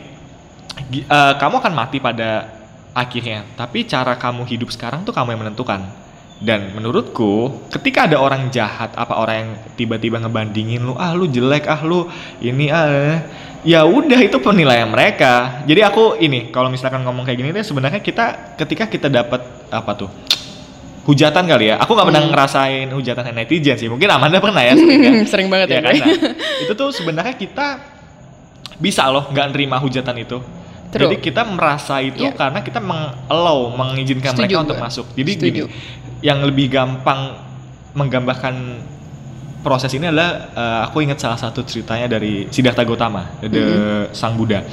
gi- eh, kamu akan mati pada akhirnya, tapi cara kamu hidup sekarang tuh kamu yang menentukan. Dan menurutku, ketika ada orang jahat, apa orang yang tiba-tiba ngebandingin lu, ah lu jelek, ah lu ini ah, ya udah itu penilaian mereka. Jadi aku ini, kalau misalkan ngomong kayak gini tuh sebenarnya kita ketika kita dapat apa tuh hujatan kali ya. Aku nggak pernah Hmm. ngerasain hujatan netizen sih. Mungkin Amanda pernah ya. sering ya. Sering banget ya, kan? gue. Nah, itu tuh sebenarnya kita bisa loh nggak nerima hujatan itu. True. Jadi kita merasa itu Iya. karena kita meng-allow, mengizinkan Setuju mereka untuk gue. masuk. Jadi Setuju. gini, yang lebih gampang menggambarkan proses ini adalah eh, aku ingat salah satu ceritanya dari Siddhartha Gautama, the Mm-hmm. sang Buddha.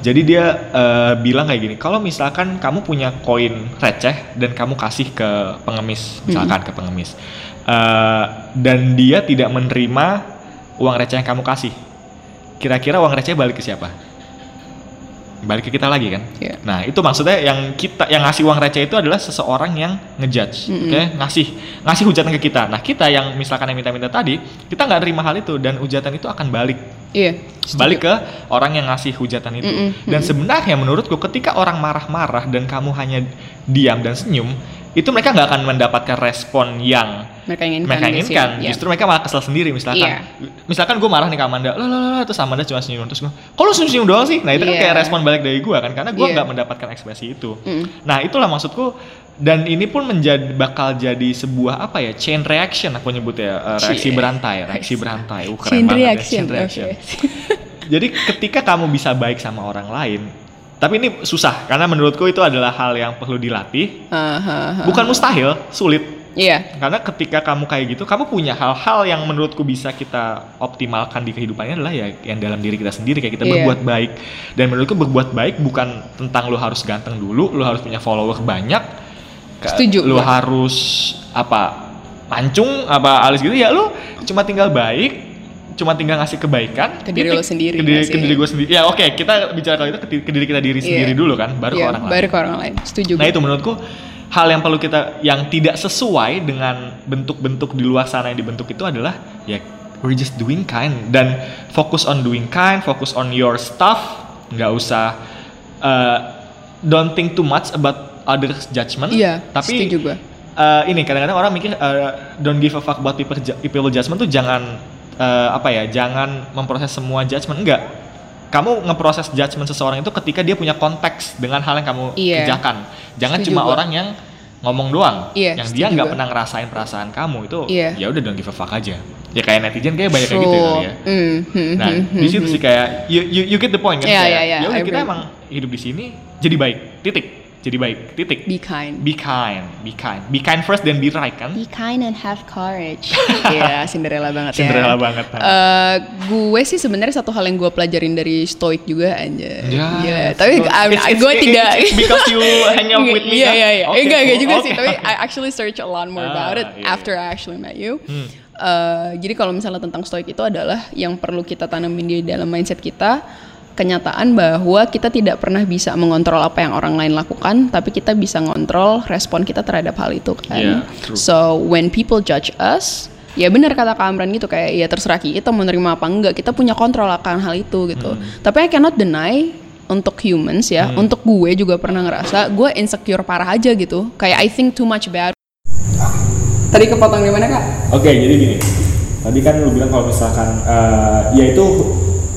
Jadi dia eh, bilang kayak gini, kalau misalkan kamu punya koin receh dan kamu kasih ke pengemis, misalkan ke pengemis, eh, dan dia tidak menerima uang receh yang kamu kasih, kira-kira uang receh balik ke siapa? Balik ke kita lagi kan? Iya. Nah itu maksudnya yang kita yang ngasih uang receh itu adalah seseorang yang ngejudge, Mm-mm. oke? Ngasih ngasih hujatan ke kita. Nah kita yang misalkan yang minta-minta tadi, kita nggak terima hal itu dan hujatan itu akan balik Iya. balik ke orang yang ngasih hujatan itu. Mm-mm, Dan sebenarnya menurutku ketika orang marah-marah dan kamu hanya diam dan senyum, itu mereka nggak akan mendapatkan respon yang Mereka inginkan. mereka sih? inginkan. Iya. Justru mereka malah kesel sendiri. Misalkan, Iya. misalkan gue marah nih ke Amanda, lah lah lah, terus Amanda cuma senyum terus gue, kok lu senyum doang sih? Nah itu kan Iya. kayak respon balik dari gue kan, karena gue Iya. nggak mendapatkan ekspresi itu. Mm. Nah itulah maksudku. Dan ini pun menjadi bakal jadi sebuah apa ya chain reaction aku nyebut ya eh, reaksi Cie. berantai reaksi berantai uh, keren Chain banget reaction. ya, chain reaction. Oke. Jadi ketika kamu bisa baik sama orang lain, tapi ini susah karena menurutku itu adalah hal yang perlu dilatih. Aha, aha. Bukan mustahil, sulit. Iya. Karena ketika kamu kayak gitu, kamu punya hal-hal yang menurutku bisa kita optimalkan di kehidupannya adalah ya yang dalam diri kita sendiri kayak kita Iya. berbuat baik. Dan menurutku berbuat baik bukan tentang lu harus ganteng dulu, lu harus punya follower banyak. Setuju Lu gua. harus apa? Mancung apa alis gitu ya lu cuma tinggal baik cuma tinggal ngasih kebaikan Ke diri titik. lo sendiri ke diri, ke diri gue sendiri ya oke kita bicara kalau itu ke, ke diri kita diri Iya. sendiri dulu kan baru ke Iya, orang lain baru ke orang lain. Setuju. Nah gue. itu menurutku hal yang perlu kita yang tidak sesuai dengan bentuk-bentuk di luar sana yang dibentuk itu adalah ya we're just doing kind dan fokus on doing kind, fokus on your stuff, nggak usah eh, don't think too much about others judgment. Iya, tapi setuju gua. eh, ini kadang-kadang orang mikir eh, don't give a fuck about people, people judgment tuh jangan eh, apa ya, jangan memproses semua judgment enggak. Kamu ngeproses judgment seseorang itu ketika dia punya konteks dengan hal yang kamu Iya. kerjakan. Jangan Setuju cuma gua. orang yang ngomong doang, Iya, yang dia nggak pernah ngerasain perasaan kamu itu. Iya. Ya udah don't give a fuck aja. Ya kayak netizen kayak banyak kayak gitu ya. ya. Mm, hmm, Nah, hmm, di situ hmm. sih kayak you, you, you get the point kan? Iya, Kayak, iya, iya, ya udah kita agree. emang hidup di sini jadi baik. Titik. Jadi baik. Titik. Be kind. Be kind, be kind, be kind first then be right kan? Be kind and have courage. Iya, Cinderella banget ya. Cinderella banget. Eh, gue sih sebenarnya satu hal yang gue pelajarin dari Stoic juga aja. Ya, Iya, tapi it's- I- it's- it's- gue it's tidak. because you hang out with me, Iya kan? iya iya. Oke, Eh, enggak enggak juga Oke, sih. Tapi. I actually search a lot more about Ah, it iya, after I actually met you. Hmm. Eh, jadi kalau misalnya tentang Stoic itu adalah yang perlu kita tanamin di dalam mindset kita kenyataan bahwa kita tidak pernah bisa mengontrol apa yang orang lain lakukan, tapi kita bisa ngontrol respon kita terhadap hal itu Yeah, kan. true. So when people judge us, ya benar kata Kak Amran gitu kayak ya terserah kita mau nerima apa enggak, kita punya kontrol akan hal itu gitu. Tapi I cannot deny untuk humans ya, untuk gue juga pernah ngerasa gue insecure parah aja gitu. Kayak I think too much bad. Tadi kepotong di mana kak? Oke, jadi gini. Tadi kan lu bilang kalau misalkan eh, ya itu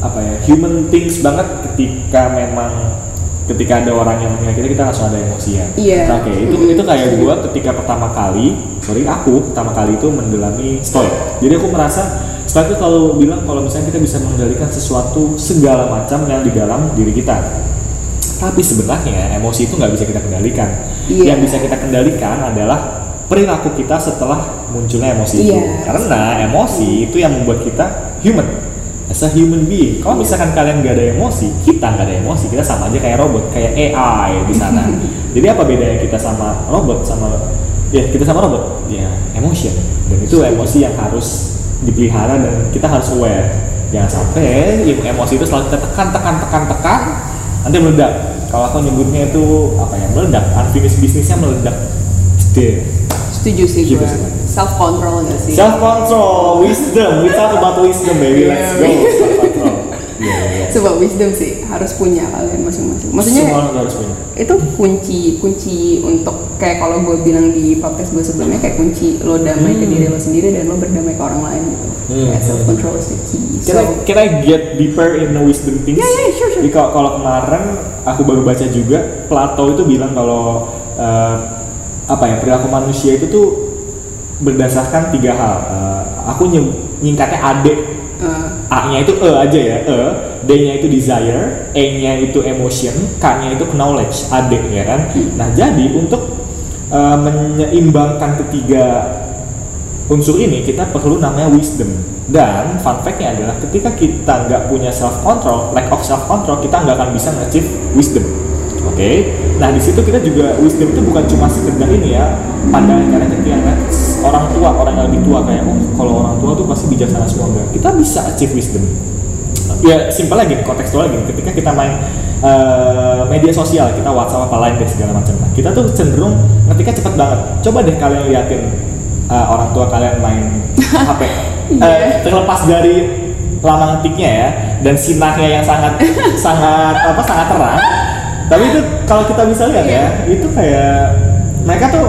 apa ya human things banget ketika memang ketika ada orang yang menyakiti kita langsung ada emosi ya. Iya. Nah, Oke, itu itu kayak gua ketika pertama kali, sorry aku pertama kali itu mendalami stoik. Jadi aku merasa stoik itu kalau bilang kalau misalnya kita bisa mengendalikan sesuatu segala macam yang di dalam diri kita. Tapi sebenarnya emosi itu nggak bisa kita kendalikan. Iya. Yang bisa kita kendalikan adalah perilaku kita setelah munculnya emosi itu. Iya. Karena emosi itu yang membuat kita human. As a human being. Kalau misalkan kalian nggak ada emosi, kita nggak ada emosi, kita sama aja kayak robot, kayak AI di sana. Jadi apa bedanya kita sama robot sama ya kita sama robot? Ya emotion. Dan itu emosi yang harus dipelihara dan kita harus aware. Jangan sampai emosi itu selalu kita tekan, tekan, tekan, tekan, nanti meledak. Kalau aku nyebutnya itu apa ya meledak, unfinished businessnya meledak. Deh. Setuju sih gue. Self control gak sih? Self control, wisdom. We talk about wisdom, baby. Let's go. Self control. Iya, iya. Coba wisdom sih harus punya kalian masing-masing. Maksudnya Semua orang harus punya. itu kunci kunci untuk kayak kalau gue bilang di podcast gue sebelumnya kayak kunci lo damai ke diri lo sendiri dan lo berdamai ke orang lain gitu. Hmm. Kayak self control is the key. Can I, can I get deeper in the wisdom things? Yeah, yeah, sure, sure. Jadi kalau, kemarin aku baru baca juga Plato itu bilang kalau eh, apa ya perilaku manusia itu tuh berdasarkan tiga hal. Eh, aku ny- nyingkatnya AD. Eh, A-nya itu E aja ya, E. D-nya itu desire, E-nya itu emotion, K-nya itu knowledge, AD ya kan. Nah jadi untuk eh, menyeimbangkan ketiga unsur ini kita perlu namanya wisdom dan fun fact-nya adalah ketika kita nggak punya self control lack of self control kita nggak akan bisa nge-achieve wisdom oke. Nah di situ kita juga wisdom itu bukan cuma sekedar ini ya. Pandangan karena ngeliat orang tua orang yang lebih tua kayak oh kalau orang tua tuh pasti bijaksana semua. Enggak. Kita bisa achieve wisdom. Ya simpel lagi kontekstual lagi ketika kita main eh, media sosial kita WhatsApp apa lain deh segala macam. Nah, kita tuh cenderung ketika cepet banget. Coba deh kalian liatin eh, orang tua kalian main HP. Eh, terlepas dari lama ngetiknya ya dan sinarnya yang sangat sangat apa sangat terang tapi itu kalau kita bisa lihat ya itu kayak mereka tuh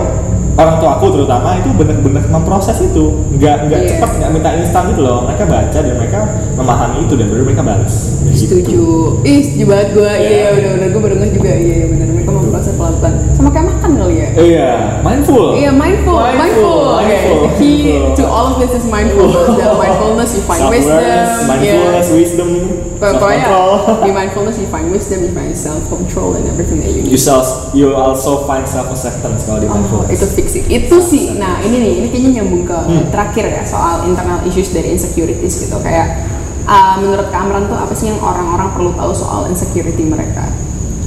orang tua aku terutama itu benar-benar memproses itu nggak nggak Iya. cepat nggak minta instan gitu loh mereka baca dan mereka memahami itu dan baru mereka balas Gitu. setuju. Ih, setuju banget gue. Iya, Iya. iya, udah gue baru ngeh juga. Iya, iya benar. Mereka memproses pelan-pelan. Sama kayak makan kali ya. iya mindful Iya, mindful, mindful. Mindful, Okay, mindful, the key mindful. to all of this is mindfulness. Dalam mindfulness you find wisdom. Mindfulness Yeah. wisdom Pokoknya self-control di mindfulness you find wisdom, you find self control and everything that you you need. self you also find self acceptance kalau di Oh, mindfulness itu fix it. Itu sih. Nah, ini nih, ini kayaknya nyambung ke Hmm. terakhir ya soal internal issues dari insecurities gitu. Kayak uh, menurut Kamran tuh apa sih yang orang-orang perlu tahu soal insecurity mereka?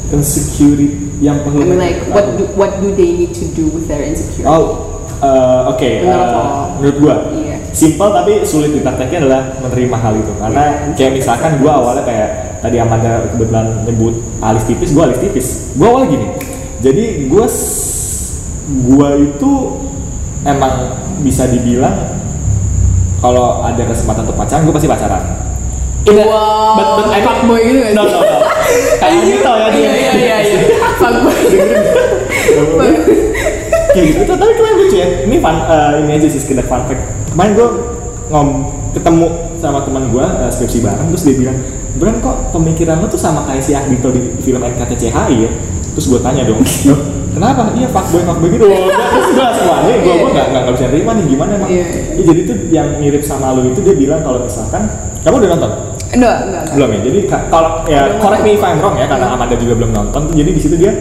insecurity yang I perlu mean like what do, what do they need to do with their insecurity? Oh, eh, oke. Menurut eh, lo? menurut gua, Iya. Simple tapi sulit diprakteknya adalah menerima hal itu. Karena kayak misalkan gua awalnya kayak tadi Amanda kebetulan nyebut alis tipis, gua alis tipis. Gua awalnya gini. Jadi gua s- gua itu emang bisa dibilang kalau ada kesempatan untuk pacaran, gua pasti pacaran. A- Wow, but, but I don't- fuckboy gitu gak sih? No, no, no. Kayak gitu ya dia. Iya, iya, iya, iya. kayak gitu tuh tapi kemarin lucu ya ini fun eh, ini aja sih sekedar fun fact kemarin gue ngom ketemu sama teman gue eh, skripsi bareng terus dia bilang Bran kok pemikiran lo tuh sama kayak si Ardito di film NKTCHI ya terus gue tanya dong "Loh, kenapa iya fuckboy fuckboy gitu loh terus gue langsung wah ini gue gue nggak nggak bisa terima nih gimana emang Iya. Ya, jadi tuh yang mirip sama lo itu dia bilang kalau misalkan kamu udah nonton Enggak, enggak, enggak. belum ya jadi ka- kalau ya correct me if. I'm wrong ya karena Iya. Amanda juga belum nonton jadi di situ dia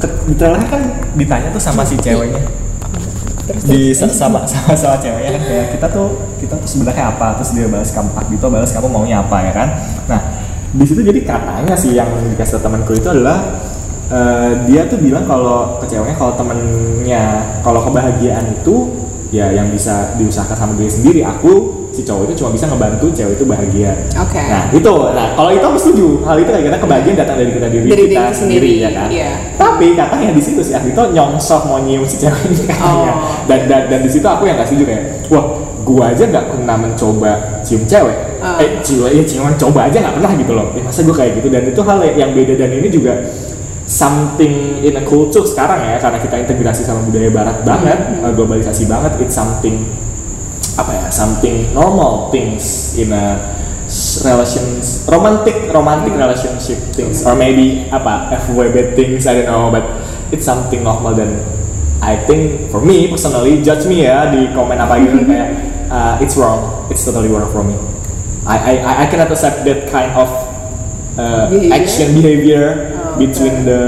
di kan ditanya tuh sama si ceweknya. Terus, di terus. sama sama sama ceweknya kan kayak kita tuh kita tuh sebenarnya apa? Terus dia balas kamu Pak Dito balas kamu maunya apa ya kan? Nah di situ jadi katanya sih yang dikasih temanku itu adalah eh, dia tuh bilang kalau ke ceweknya kalau temennya kalau kebahagiaan itu ya yang bisa diusahakan sama diri sendiri. Aku si cowok itu cuma bisa ngebantu cewek itu bahagia. Oke. nah itu. Nah kalau itu aku setuju. Hal itu kayak karena kebahagiaan datang dari kita diri Dari kita diri sendiri, sendiri, ya kan? iya. tapi katanya di situ si Ardito nyongsok mau nyium si cewek ini katanya. Oh. dan, dan dan di situ aku yang gak setuju kayak wah gua aja nggak pernah mencoba cium cewek. Ah. eh cium ya ciuman coba aja nggak pernah gitu loh. Ya, masa gua kayak gitu? Dan itu hal yang beda. Dan ini juga something in a culture sekarang ya karena kita integrasi sama budaya barat banget uh, globalisasi banget it's something apa ya something normal things in a relations romantic romantic relationship things. Or maybe apa FWB things I don't know but it's something normal dan I think for me personally judge me ya di komen apa gitu kayak uh, it's wrong. It's totally wrong for me. I I I- cannot accept that kind of uh, Behavior? action behavior Oh, between the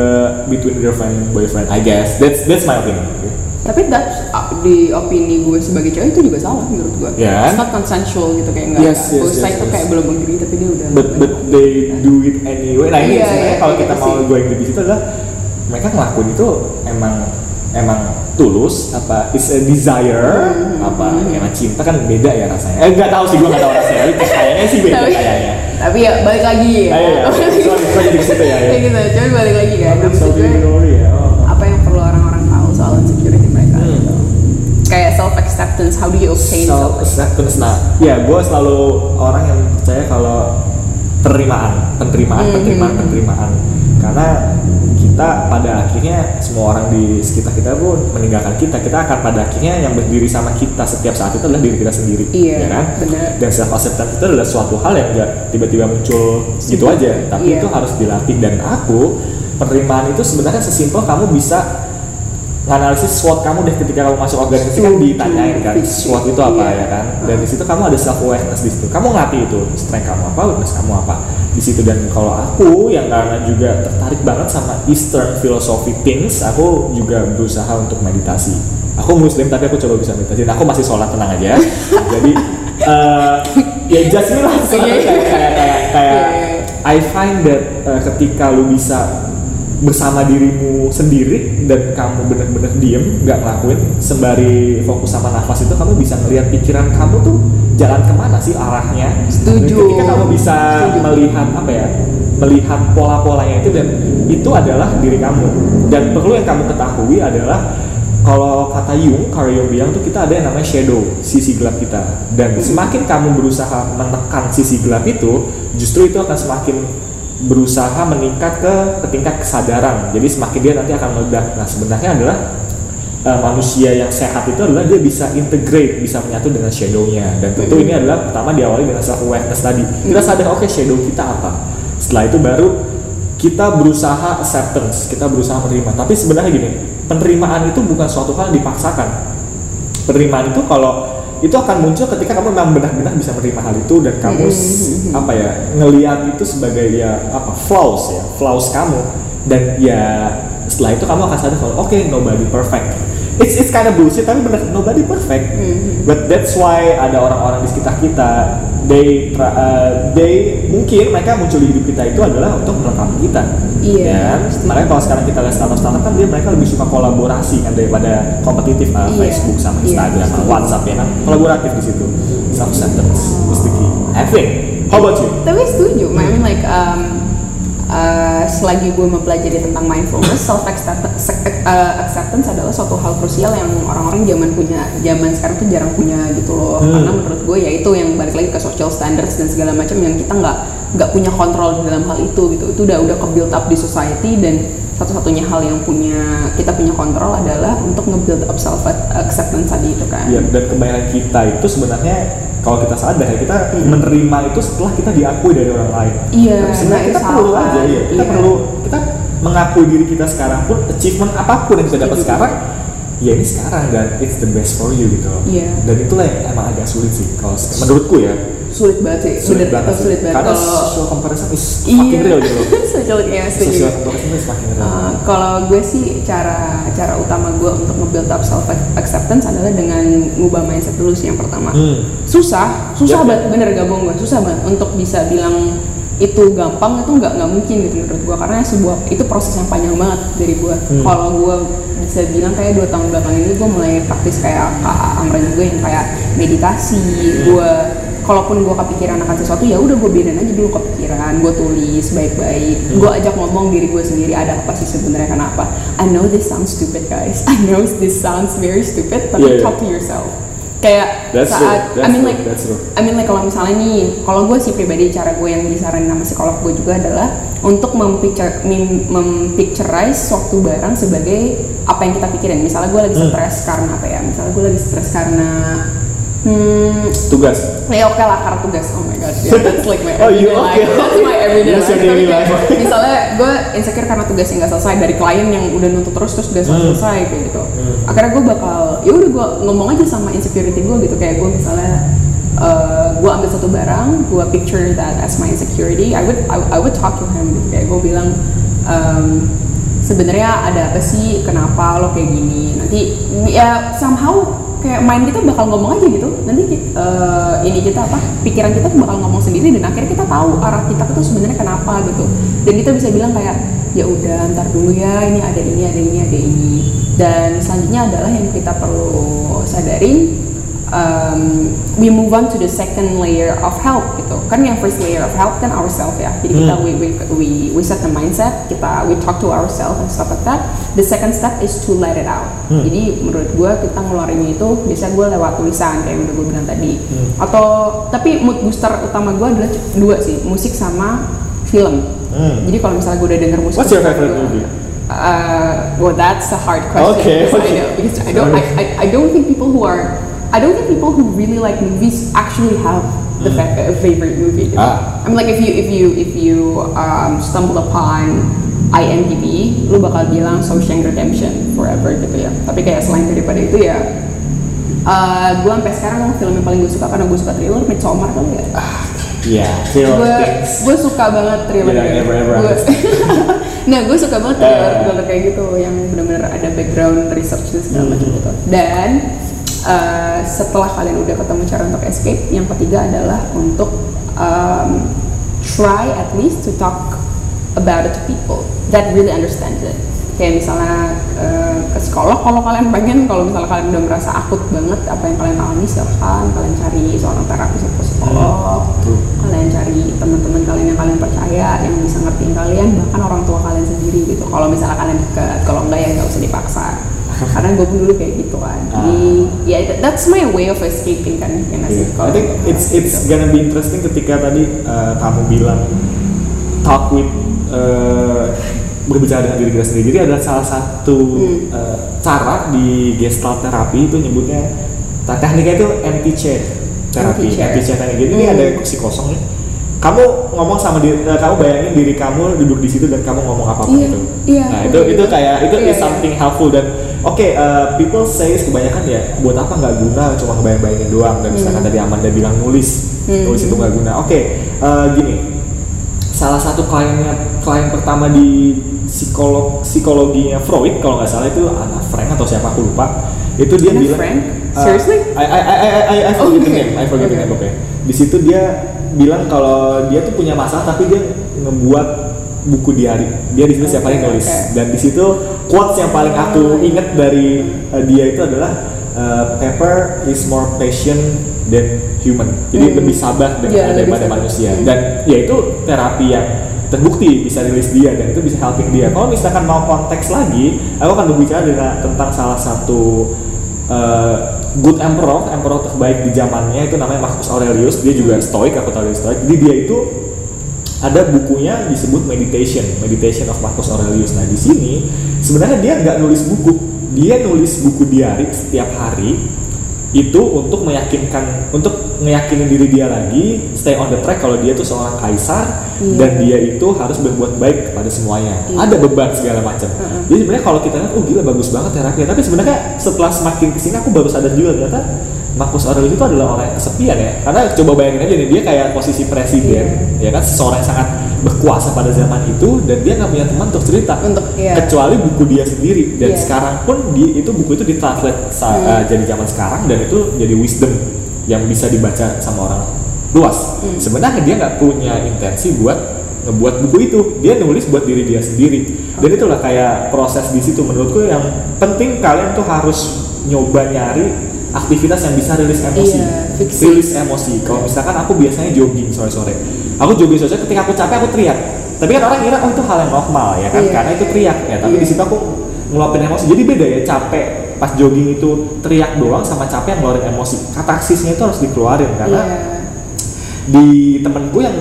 between girlfriend and boyfriend I guess. That's that's my opinion. okay. Tapi that's uh, di opini gue sebagai cewek itu juga salah menurut gue. Ya. It's not consensual gitu kayak enggak. Yes, yes, yes, yes. kayak belum agree tapi dia udah. but but they do it anyway. Nah ini Iya, sebenarnya iya, kalau iya, kita iya mau sih. going di situ adalah mereka ngelakuin itu emang emang tulus apa is a desire Hmm, apa emang cinta kan beda ya rasanya. Eh nggak tahu sih gue nggak tahu rasanya. Tapi kayaknya sih beda Tapi- kayaknya. Tapi ya balik lagi ya. Ah, iya, iya. Sorry, sorry di situ ya, ya. Gitu, coba balik lagi kan. Maksud gue, glory ya. Oh. apa yang perlu orang-orang tahu soal insecurity mereka Hmm. gitu. Kayak self acceptance, how do you obtain self self acceptance nah ya gue selalu orang yang percaya kalau penerimaan penerimaan Mhm. penerimaan penerimaan. Karena kita pada akhirnya semua orang di sekitar kita pun meninggalkan kita. Kita akan pada akhirnya yang berdiri sama kita setiap saat itu adalah diri kita sendiri Iya, ya kan? benar. dan self acceptance itu adalah suatu hal yang enggak tiba-tiba muncul gitu aja. Tapi Iya. itu harus dilatih. Dan aku penerimaan itu sebenarnya sesimpel kamu bisa nganalisis SWOT kamu deh ketika kamu masuk organisasi kan Setuju. ditanyain kan Fix. SWOT itu apa Iya. ya kan? Dan di situ kamu ada self awareness di situ. Kamu ngerti itu strength kamu apa weakness kamu apa. Di situ dan kalau aku yang karena juga tertarik banget sama Eastern philosophy things aku juga berusaha untuk meditasi. Aku muslim tapi aku coba bisa meditasi. Dan aku masih sholat tenang aja. Jadi eh, ya just me lah kayak kayak kayak I find that eh, ketika lu bisa bersama dirimu sendiri dan kamu benar-benar diem nggak ngelakuin sembari fokus sama nafas itu kamu bisa ngelihat pikiran kamu tuh jalan ke mana sih arahnya Setuju. Dan ketika kamu bisa Setuju. melihat apa ya melihat pola-polanya itu dan itu adalah diri kamu dan perlu yang kamu ketahui adalah kalau kata Jung, Carl Jung bilang tuh kita ada yang namanya shadow, sisi gelap kita. Dan semakin kamu berusaha menekan sisi gelap itu, justru itu akan semakin berusaha meningkat ke, ke tingkat kesadaran. Jadi semakin dia nanti akan meledak. Nah sebenarnya adalah eh, manusia yang sehat itu adalah dia bisa integrate, bisa menyatu dengan shadownya. Dan tentu ini adalah pertama diawali dengan self awareness tadi. Kita sadar oke shadow kita apa. Setelah itu baru kita berusaha acceptance, kita berusaha menerima. Tapi sebenarnya gini, penerimaan itu bukan suatu hal yang dipaksakan. Penerimaan itu kalau itu akan muncul ketika kamu memang benar-benar bisa menerima hal itu dan kamu s- apa ya ngelihat itu sebagai ya apa flaws ya flaws kamu. Dan ya setelah itu kamu akan sadar kalau oke nobody perfect it's it's kind of bullshit tapi benar nobody perfect but that's why ada orang-orang di sekitar kita they uh, they mungkin mereka muncul di hidup kita itu adalah untuk melengkapi kita Iya, ya kan? setuju. makanya kalau sekarang kita lihat startup startup kan dia mereka lebih suka kolaborasi kan daripada kompetitif uh, Iya. Facebook sama Iya, Instagram sama setuju. WhatsApp ya kan kolaboratif di situ self acceptance is the key I think how about you Tapi setuju, I mean like um, uh, selagi gue mempelajari tentang mindfulness, self acceptance, acceptance adalah suatu hal krusial yang orang-orang zaman punya zaman sekarang tuh jarang punya gitu loh. Hmm. Karena menurut gue ya itu yang balik lagi ke social standards dan segala macam yang kita nggak nggak punya kontrol di dalam hal itu gitu itu udah udah ke build up di society dan satu-satunya hal yang punya kita punya kontrol adalah untuk nge-build up self acceptance tadi itu kan Iya, dan kebanyakan kita itu sebenarnya kalau kita sadar ya kita menerima itu setelah kita diakui dari orang lain. Iya, Tapi sebenarnya kita itu perlu salah. aja ya. Kita Iya. perlu kita mengakui diri kita sekarang pun achievement apa pun yang kita dapat sekarang ya ini sekarang dan it's the best for you gitu. Iya. Dan itulah yang emang agak sulit sih kalau menurutku ya. Sulit banget sih Sulit bener banget sulit banget Karena kalau social comparison is iya real gitu. social ya Social comparison is fucking real. Uh, kalau gue sih cara cara utama gue untuk nge-build up self acceptance adalah dengan ngubah mindset dulu sih yang pertama. Hmm. Susah, susah Yap, banget, bener gak bohong gue, susah banget untuk bisa bilang itu gampang itu nggak nggak mungkin gitu menurut gue karena sebuah itu proses yang panjang banget dari gue. Hmm. Kalau gue bisa bilang kayak dua tahun belakang ini gue mulai praktis kayak Kak Amran juga yang kayak meditasi, gue kalaupun gue kepikiran akan sesuatu ya udah gue biarin aja dulu kepikiran gue tulis baik-baik gue ajak ngomong diri gue sendiri ada apa sih sebenarnya kenapa I know this sounds stupid guys I know this sounds very stupid tapi Yeah, yeah. talk to yourself kayak That's saat true, that's I mean true, like that's true. I mean like kalau misalnya nih kalau gue sih pribadi cara gue yang disaranin sama psikolog gue juga adalah untuk mempicture mem- mempicturize suatu barang sebagai apa yang kita pikirin misalnya gue lagi Hmm. stres karena apa ya misalnya gue lagi stres karena hmm, Tugas. Ya oke lah karena tugas. Oh my god, yeah, that's like my Oh, everyday life. okay. That's my everyday That's life. Tapi kayak, life. Misalnya gue insecure karena tugasnya nggak selesai dari klien yang udah nuntut terus terus udah Hmm. selesai kayak gitu. Akhirnya gue bakal ya udah gue ngomong aja sama insecurity gue gitu kayak gue misalnya eh, gue ambil satu barang, gue picture that as my insecurity. I would I, I would talk to him gitu. kayak gue bilang em, sebenarnya ada apa sih kenapa lo kayak gini nanti ya somehow kayak main kita bakal ngomong aja gitu. Nanti eh, ini kita apa pikiran kita bakal ngomong sendiri dan akhirnya kita tahu arah kita tuh sebenarnya kenapa gitu. Dan kita bisa bilang kayak ya udah ntar dulu ya ini ada ini ada ini ada ini. Dan selanjutnya adalah yang kita perlu sadarin um, we move on to the second layer of help gitu kan yang first layer of help kan ourselves ya jadi kita Hmm. we, we, we, we set the mindset kita we talk to ourselves and stuff like that the second step is to let it out Hmm. jadi menurut gue kita ngeluarinnya itu biasanya gue lewat tulisan kayak yang udah gue bilang tadi Hmm. atau tapi mood booster utama gue adalah dua sih musik sama film Hmm. jadi kalau misalnya gue udah denger musik What's your favorite gua- movie? Uh, well, that's a hard question. Okay, because okay. I know because I don't. I, I, I don't think people who are. I don't think people who really like movies actually have the fa- a favorite movie. Ah. I mean, like if you if you if you um, stumble upon IMDb, lu bakal bilang Shawshank Redemption forever gitu ya. Tapi kayak selain daripada itu ya, uh, gue sampai sekarang film yang paling gue suka karena gue suka thriller Midsommar kali ya Iya, thriller gue suka banget thriller Yeah, never ever Gua- nah gue suka banget thriller Eh. thriller kayak gitu yang benar-benar ada background research dan segala macam Hmm. gitu dan eh, setelah kalian udah ketemu cara untuk escape yang ketiga adalah untuk um, try at least to talk about it to people that really understands it. Kayak misalnya eh, ke psikolog kalau kalian pengen kalau misalnya kalian udah merasa akut banget apa yang kalian alami silahkan kalian cari seorang terapis atau psikolog True. kalian cari teman-teman kalian yang kalian percaya yang bisa ngertiin kalian bahkan orang tua kalian sendiri gitu. Kalau misalnya kalian deket kalau enggak ya nggak usah dipaksa karena gue pun dulu kayak gitu kan jadi ya that- that's my way of escaping kan ya nggak sih Yeah. I think it's it's gonna be interesting ketika tadi uh, kamu bilang talk with uh, berbicara dengan diri kita sendiri. Jadi ada salah satu Hmm. uh, cara di gestalt terapi itu nyebutnya tekniknya itu empty chair terapi. Empty chair. Empty chair teknik. Jadi ini Hmm. ada kursi kosong nih. Kamu ngomong sama diri, uh, kamu bayangin diri kamu duduk di situ dan kamu ngomong apa pun Iya, itu. iya, Nah itu kayak itu gitu. kayak itu Iya, is iya. something helpful dan oke uh, people say kebanyakan ya buat apa nggak guna cuma ngebayang-bayangin doang dan misalkan Hmm. tadi Amanda bilang nulis Hmm. nulis itu nggak guna oke uh, gini salah satu kliennya klien pertama di psikolog psikologinya Freud kalau nggak salah itu Anna Frank atau siapa aku lupa itu dia Anna bilang Frank? uh, Seriously? I I I I I, I forget the Okay. name I forget the Okay. name oke di situ dia bilang kalau dia tuh punya masalah tapi dia ngebuat buku diary dia di situ setiap hari Oke, nulis oke. dan di situ quotes yang paling aku inget dari uh, dia itu adalah uh, paper is more patient than human jadi Hmm. lebih sabar dengan Iya, lebih daripada sabar. manusia Hmm. dan ya itu terapi yang terbukti bisa rilis dia dan itu bisa helping dia kalau misalkan mau konteks lagi aku akan berbicara dengan tentang salah satu uh, good emperor emperor terbaik di zamannya itu namanya Marcus Aurelius dia juga stoik aku tahu dia stoik jadi dia itu ada bukunya disebut meditation meditation of Marcus Aurelius nah di sini sebenarnya dia nggak nulis buku dia nulis buku diari setiap hari itu untuk meyakinkan untuk meyakinin diri dia lagi stay on the track kalau dia tuh seorang kaisar Iya. dan dia itu harus berbuat baik kepada semuanya Iya. ada beban segala macam Heeh. jadi sebenarnya kalau kita lihat oh gila bagus banget terapi tapi sebenarnya setelah semakin ke sini aku baru sadar juga ternyata Marcus Aurelius itu adalah orang yang kesepian ya. Karena coba bayangin aja nih dia kayak posisi presiden ya kan? Seseorang yang sangat berkuasa pada zaman itu dan dia nggak punya teman untuk cerita. Untuk, iya. kecuali buku dia sendiri. Dan Iya. sekarang pun di itu buku itu ditranslate Hmm. uh, jadi zaman sekarang dan itu jadi wisdom yang bisa dibaca sama orang luas. Hmm. sebenarnya dia nggak punya intensi buat ngebuat buku itu. Dia nulis buat diri dia sendiri. Dan itulah kayak proses di situ. Menurutku yang penting kalian tuh harus nyoba nyari aktivitas yang bisa rilis emosi Iya, fiksi. rilis emosi kalau misalkan aku biasanya jogging sore-sore aku jogging sore-sore ketika aku capek aku teriak tapi kan orang kira oh itu hal yang normal ya kan Iya. karena itu teriak ya tapi Iya. di situ aku ngeluapin emosi jadi beda ya capek pas jogging itu teriak doang sama capek yang ngeluarin emosi katarsisnya itu harus dikeluarin karena Iya. di temenku yang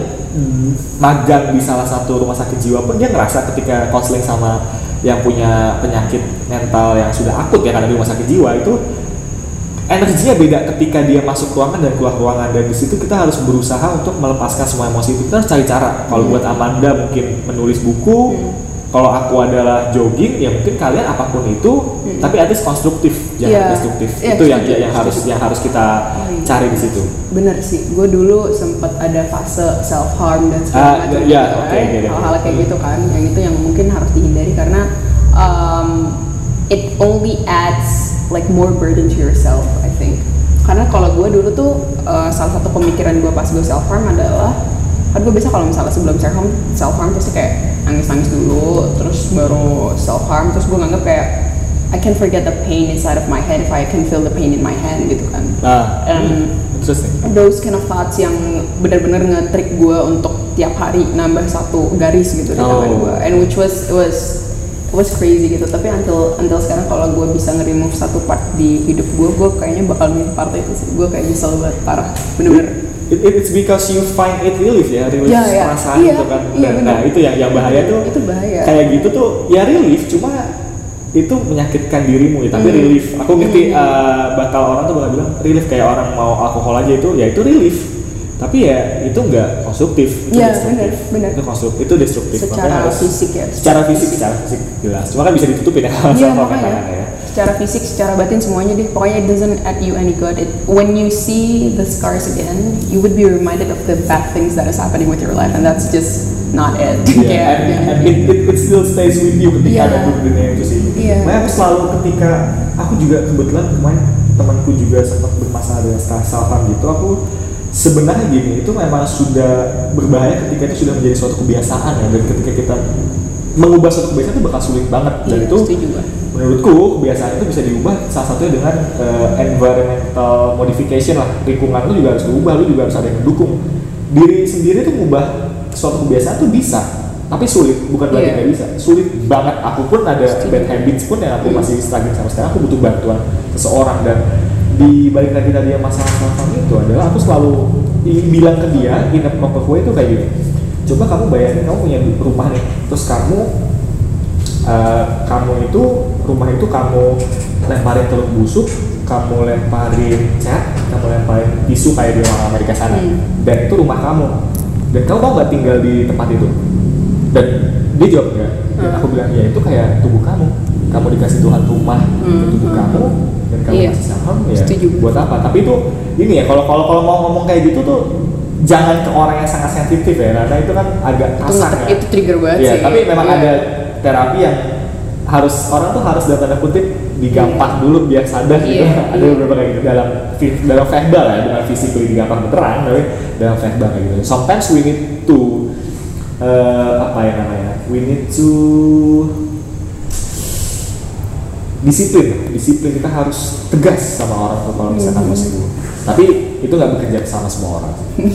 magang di salah satu rumah sakit jiwa pun dia ngerasa ketika konseling sama yang punya penyakit mental yang sudah akut ya karena di rumah sakit jiwa itu energinya beda ketika dia masuk ruangan dan keluar ruangan. Dan di situ kita harus berusaha untuk melepaskan semua emosi itu. Kita harus cari cara. Kalau buat Amanda mungkin menulis buku. Kalau aku adalah jogging ya mungkin kalian apa pun itu tapi at least konstruktif. Jangan Iya. destruktif. Iya, itu yang yang harus yang harus kita Oh, iya. cari di situ. Bener sih, gue dulu sempet ada fase self harm dan segala macam iya, gitu oke, oke, oke. hal-hal kayak gitu kan, yang itu yang mungkin harus dihindari karena um, it only adds like more burden to yourself, I think. Karena kalau gue dulu tuh uh, salah satu pemikiran gue pas gue self harm adalah kan gue biasa kalau misalnya sebelum self harm self harm pasti kayak nangis nangis dulu terus baru self harm terus gue nganggep kayak I can forget the pain inside of my head if I can feel the pain in my hand gitu kan nah Um, interesting those kind of thoughts yang benar-benar nge-trick gue untuk tiap hari nambah satu garis gitu di tangan Oh. gue and which was it was was crazy gitu tapi until until sekarang kalau gue bisa nge-remove satu part di hidup gue gue kayaknya bakal milih part itu sih gue kayak nyesel banget parah bener-bener It, it- it's because you find it relief ya, relief Ya, ya. perasaan Iya, gitu kan. Dan, benar. nah itu yang yang bahaya tuh. Itu bahaya. Kayak gitu tuh ya relief, cuma itu menyakitkan dirimu ya. Tapi Hmm. relief, aku ngerti eh, bakal orang tuh bakal bilang relief kayak orang mau alkohol aja itu, ya itu relief. Tapi ya itu nggak konstruktif, itu Iya, destruktif. benar, benar. Itu konstruktif, itu destruktif. Secara Makanya harus- fisik ya, Secara fisik, fisik. secara fisik jelas. Cuma kan bisa ditutupin ya. Iya sama makanya tangannya ya. secara fisik, secara batin semuanya deh. Pokoknya it doesn't add you any good. It, when you see the scars again, you would be reminded of the bad things that is happening with your life, and that's just not it. Iya, Kayak, and, and it, it, it still stays with you ketika Iya. ada dunia itu sih. Iya. Makanya aku selalu ketika aku juga kebetulan kemarin temanku juga sempat bermasalah dengan self harm gitu, aku sebenarnya gini itu memang sudah berbahaya ketika itu sudah menjadi suatu kebiasaan ya dan ketika kita mengubah suatu kebiasaan itu bakal sulit banget dan Iya, itu gue. menurutku kebiasaan itu bisa diubah salah satunya dengan eh, environmental modification lah lingkungan lu juga harus diubah lu juga harus ada yang mendukung diri sendiri tuh mengubah suatu kebiasaan tuh bisa tapi sulit bukan berarti Iya. nggak bisa sulit banget aku pun ada Setuju. bad habits pun yang aku Hmm. masih struggling sama sekarang aku butuh bantuan seseorang dan di balik lagi tadi yang masalah self itu adalah aku selalu bilang ke dia in a proper way itu kayak gini coba kamu bayangin kamu punya rumah nih terus kamu eh, kamu itu rumah itu kamu lemparin telur busuk kamu lemparin cat kamu lemparin tisu kayak di orang Amerika sana Hmm. dan itu rumah kamu dan kamu mau nggak tinggal di tempat itu dan dia jawab enggak dan Hmm. aku bilang ya itu kayak tubuh kamu kamu dikasih Tuhan rumah Hmm, untuk tubuh hmm. kamu dan kamu Iya. masih saham ya Setuju. buat apa tapi itu ini ya kalau kalau kalau mau ngomong kayak gitu tuh jangan ke orang yang sangat sensitif ya karena itu kan agak Itu, kasar nge- ya itu trigger banget Iya, sih. tapi memang Iya. ada terapi yang harus orang tuh harus dalam tanda kutip digampar dulu biar sadar gitu. Iya, ada beberapa kayak gitu dalam dalam verbal ya, bukan physically digampar beneran, tapi dalam verbal kayak gitu. Sometimes we need to eh, apa ya namanya? We need to disiplin, disiplin kita harus tegas sama orang tuh kalau misalkan Mhm. mau sembuh. Tapi itu nggak bekerja sama semua orang.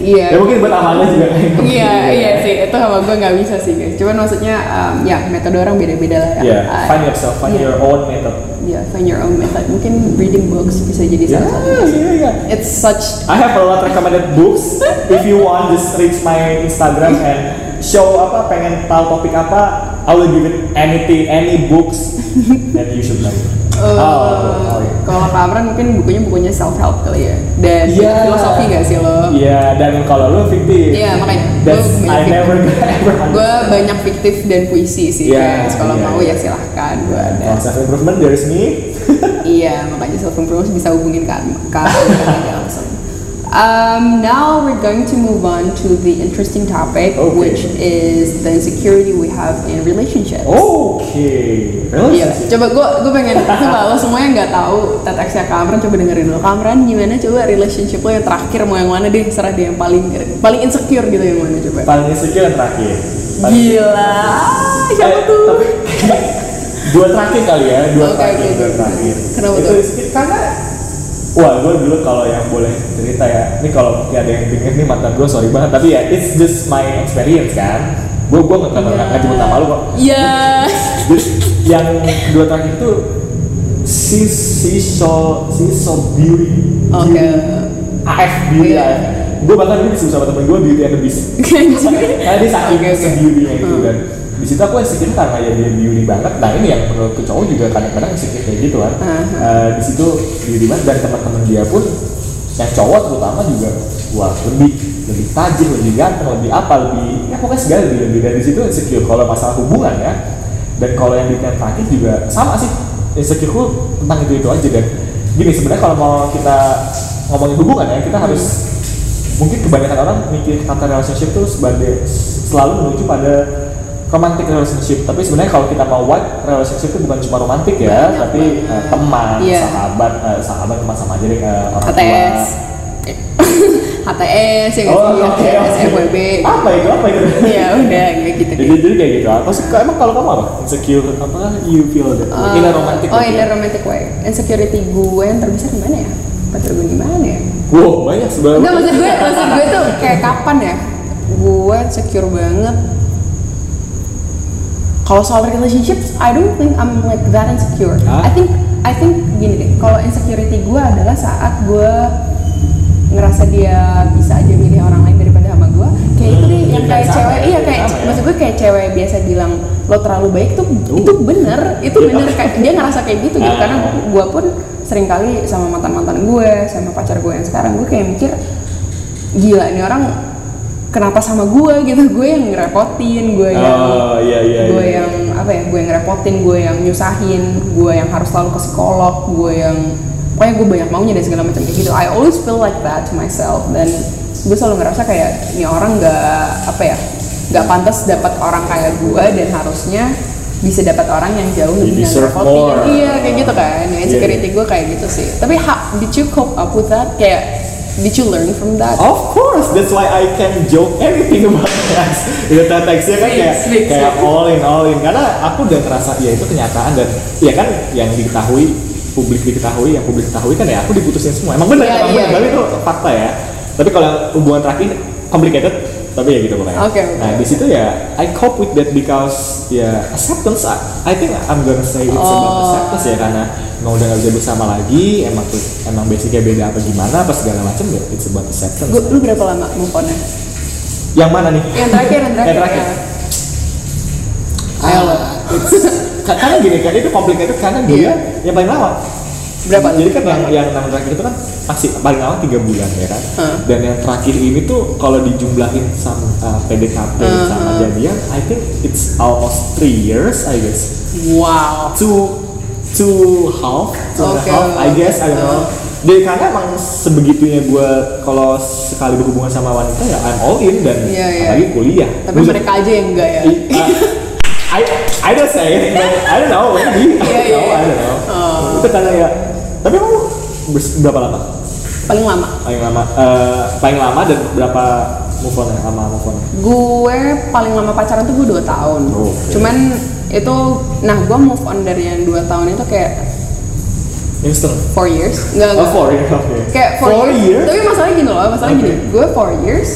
Iya. Ya mungkin buat amalnya juga gitu. Iya, iya sih. Itu sama gue nggak bisa sih guys. Cuman maksudnya um, ya metode orang beda-beda lah ya. Yeah, Uh, find yourself, find yeah. your own method. Yeah, find your own method. Mungkin reading books bisa jadi Yeah, salah satu. yeah, yeah. It's such I have a lot recommended books. If you want, just reach my Instagram and show apa pengen tahu topik apa, I will give it anything, any books that you should learn. Uh, oh, oh, iya. kalau Kamran mungkin bukunya bukunya self help kali ya dan Iya. filosofi gak sih lo? Iya, dan kalau lu fiktif. Iya, makanya. That's Gua I banyak never ever Gue banyak fiktif dan puisi sih Iya, guys. Kalau iya, mau iya. ya silahkan gue ada. Self improvement dari sini. iya, makanya self improvement bisa hubungin kan kan langsung. Um, now we're going to move on to the interesting topic, Okay. which is the insecurity we have in relationships. Oke. Iya, Relationship. coba gue gue pengen coba lo semua yang nggak tahu teteksnya Kamran coba dengerin dulu Kamran gimana coba relationship lo yang terakhir mau yang mana deh serah dia yang paling paling insecure gitu yang mana coba Paling insecure yang terakhir. Paling- gila siapa Eh, tuh tapi dua terakhir kali ya, dua Oke, terakhir, oke, dua terakhir. Kenapa itu tuh? insecure karena Wah, gue dulu kalau yang boleh cerita ya, ini kalau mungkin ada yang denger nih mantan gue sorry banget, tapi ya it's just my experience kan. Gue gue nggak nggak nggak nyebut nama lu kok. Iya Jadi yang dua terakhir itu si si so si so beauty. Oke. Beauty. AF beauty Iya. AF. Gue bahkan dulu disebut sama temen gue beauty and the beast. Karena dia saking Oke, oke. se-beauty-nya itu Hmm. Di situ aku insecure karena ya dia beauty banget. Nah ini yang menurutku cowok juga kadang-kadang insecure kayak gitu kan. Aha. Eh, di situ beauty banget dan teman-teman dia pun yang cowok terutama juga wah lebih lebih tajir, lebih ganteng, lebih apa, lebih ya pokoknya segala lebih lebih dari situ insecure kalau masalah hubungan ya. Dan kalau yang bikin terakhir juga sama sih insecureku tentang itu itu aja dan gini sebenarnya kalau mau kita ngomongin hubungan ya kita harus mungkin kebanyakan orang mikir kata relationship itu sebagai selalu menuju pada romantic relationship. Tapi sebenarnya kalau kita mau white relationship itu bukan cuma romantik ya Banyak tapi banget. eh, teman Iya. sahabat eh, sahabat teman sama aja deh eh, orang HTS tua HTS ya oh sih? oke HTS oke. FWB apa itu apa itu? Ya udah kayak gitu jadi, deh jadi kayak gitu. Apa sih emang kalau kamu apa? Insecure apa you feel that Uh, in a romantic oh way in a romantic way insecurity gue yang terbesar di mana ya? Pacar gue di mana ya? Wow banyak sebenarnya. Enggak maksud gue, maksud gue tuh kayak kapan ya? Gue secure banget. Kalau soal relationships, I don't think I'm like that insecure. Hah? I think, I think gini deh. Kalau insecurity gue adalah saat gue ngerasa dia bisa aja milih orang lain daripada sama gue. Kayak itu deh, yang Hmm, kayak cewek. ya, Iya kayak, sama ya. maksud gue kayak cewek biasa bilang lo terlalu baik tuh, itu bener, itu Iya. bener. Kayak dia ngerasa kayak gitu gitu. Ah. Karena gue pun sering kali sama mantan mantan gue, sama pacar gue yang sekarang gue kayak mikir gila ini orang kenapa sama gue gitu? Gue yang ngerepotin gue yang oh iya iya gue iya. yang apa ya gue yang ngerepotin gue yang nyusahin gue yang harus selalu ke psikolog gue yang pokoknya gue banyak maunya dan segala macam kayak gitu. I always feel like that to myself dan gue selalu ngerasa kayak ini orang nggak apa ya nggak pantas dapat orang kayak gue dan harusnya bisa dapat orang yang jauh lebih ngerepotin. iya kayak gitu kan Nah, insecurity yeah. gue kayak gitu sih. Tapi how, did you cope up with that? Kayak did you learn from that? Of course, that's why I can joke anything about that. Itu teksnya kan kayak speak, kayak all in all in. Karena aku udah ngerasa ya itu kenyataan. Dan ya kan yang diketahui publik diketahui yang publik ketahui kan ya aku diputusin semua. Emang benar Iya, emang iya, benar tapi iya. itu fakta ya. Tapi kalau hubungan terakhir complicated tapi ya gitu pokoknya Oke, oke. nah di situ ya I cope with that because ya acceptance I, I think I'm gonna say it's about Oh. acceptance ya karena emang udah gak bisa bersama lagi emang tuh emang basicnya beda apa gimana apa segala macam ya it's about acceptance Gu- lu berapa lama move on yang mana nih? yang terakhir yang terakhir, Yang terakhir. ya. ayo lo Ka- karena gini kan itu complicated karena dia Iya. yang paling lama. Berapa? Jadi kan yang yang enam terakhir itu kan masih paling lama tiga bulan ya kan. Hah. Dan yang terakhir ini tuh kalau dijumlahin sama uh, PDKT Hah, sama jadian, I think it's almost three years I guess. wow Two two half, two and a Oke. half, I guess I don't know. Jadi karena emang sebegitunya gue kalau sekali berhubungan sama wanita ya I'm all in dan Iya, iya. apalagi kuliah. tapi Maksud- mereka aja yang enggak ya Uh, I I don't say it, but I don't know maybe. I Iya, don't iya, know, I iya. don't know. Oh. Itu karena ya. Tapi bers- berapa lama? paling lama. Paling lama, eh, paling lama dan berapa move on ya? Lama move on. gue paling lama pacaran tuh gue 2 tahun. Oh, oke. cuman itu nah gue move on dari yang 2 tahun itu kayak instant four years. Nggak oh nggak. four years oke. Kayak four, four years. tapi masalahnya gini loh masalahnya Oke. gini gue four years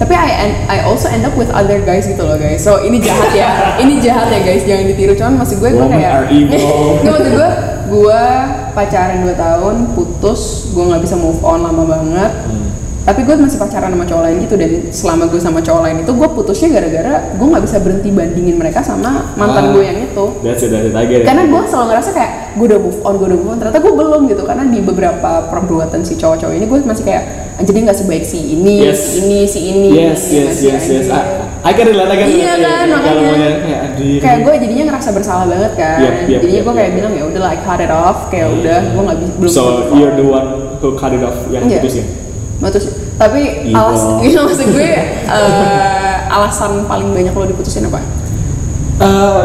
tapi I end, I also end up with other guys gitu loh guys. So ini jahat ya. Ini jahat ya guys. Jangan ditiru. Cuman maksud gue gue kayak nggak maksud gue gue pacaran 2 tahun putus gue nggak bisa move on lama banget Hmm. Tapi gue masih pacaran sama cowok lain gitu dan selama gue sama cowok lain itu gue putusnya gara-gara gue nggak bisa berhenti bandingin mereka sama mantan Ah. gue yang itu that's it that's it karena gue selalu ngerasa kayak gue udah move on gue udah move on ternyata gue belum gitu karena di beberapa perbuatan si cowok-cowok ini gue masih kayak anjir dia nggak sebaik si ini Yes. si ini si ini yes ya yes yes yes anjir? I, I can relate I can Iya kan, makanya. kayak kayak gue jadinya ngerasa bersalah banget kan Yep, yep, jadinya yep, gue kayak yep. bilang ya udah like cut it off kayak udah gue nggak bisa belum so you're the one who cut it off yang Iya. putusin Putus. tapi Evil. alas gitu maksud gue eh, alasan paling banyak lo diputusin apa? Eh,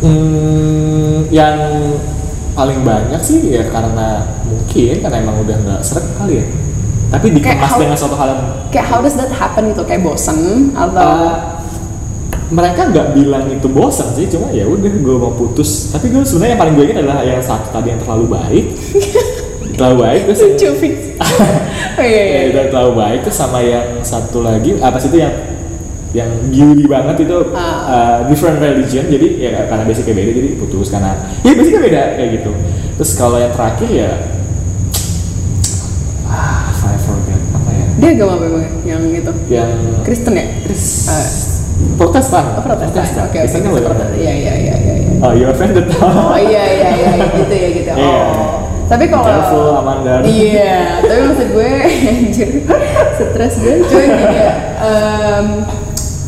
hmm, yang paling banyak sih ya karena mungkin karena emang udah nggak seret kali ya. Tapi dikemas how- dengan suatu hal yang kayak how does that happen gitu? Kayak bosen atau Uh, mereka nggak bilang itu bosan sih cuma ya udah gue mau putus. Tapi gue sebenarnya yang paling gue ingat adalah yang satu tadi yang terlalu baik. Terlalu baik terus lucu fix oh iya iya. Ya, udah terlalu baik terus sama yang satu lagi apa sih itu yang yang beauty banget itu Ah. uh, different religion. Jadi ya karena basicnya beda jadi putus karena ya basicnya beda kayak gitu. Terus kalau yang terakhir ya ah I forget apa ya? Dia agama apa yang itu? Yang Kristen ya? Eh, Protestan. Oh Protestan. Oke oke Kristen kan Kristen boleh. Protestan iya iya iya iya iya. Oh, you offended. oh iya iya iya gitu ya gitu Iya. oh tapi kalau Careful, Amanda. Iya, tapi maksud gue anjir stres gue cuy gini ya.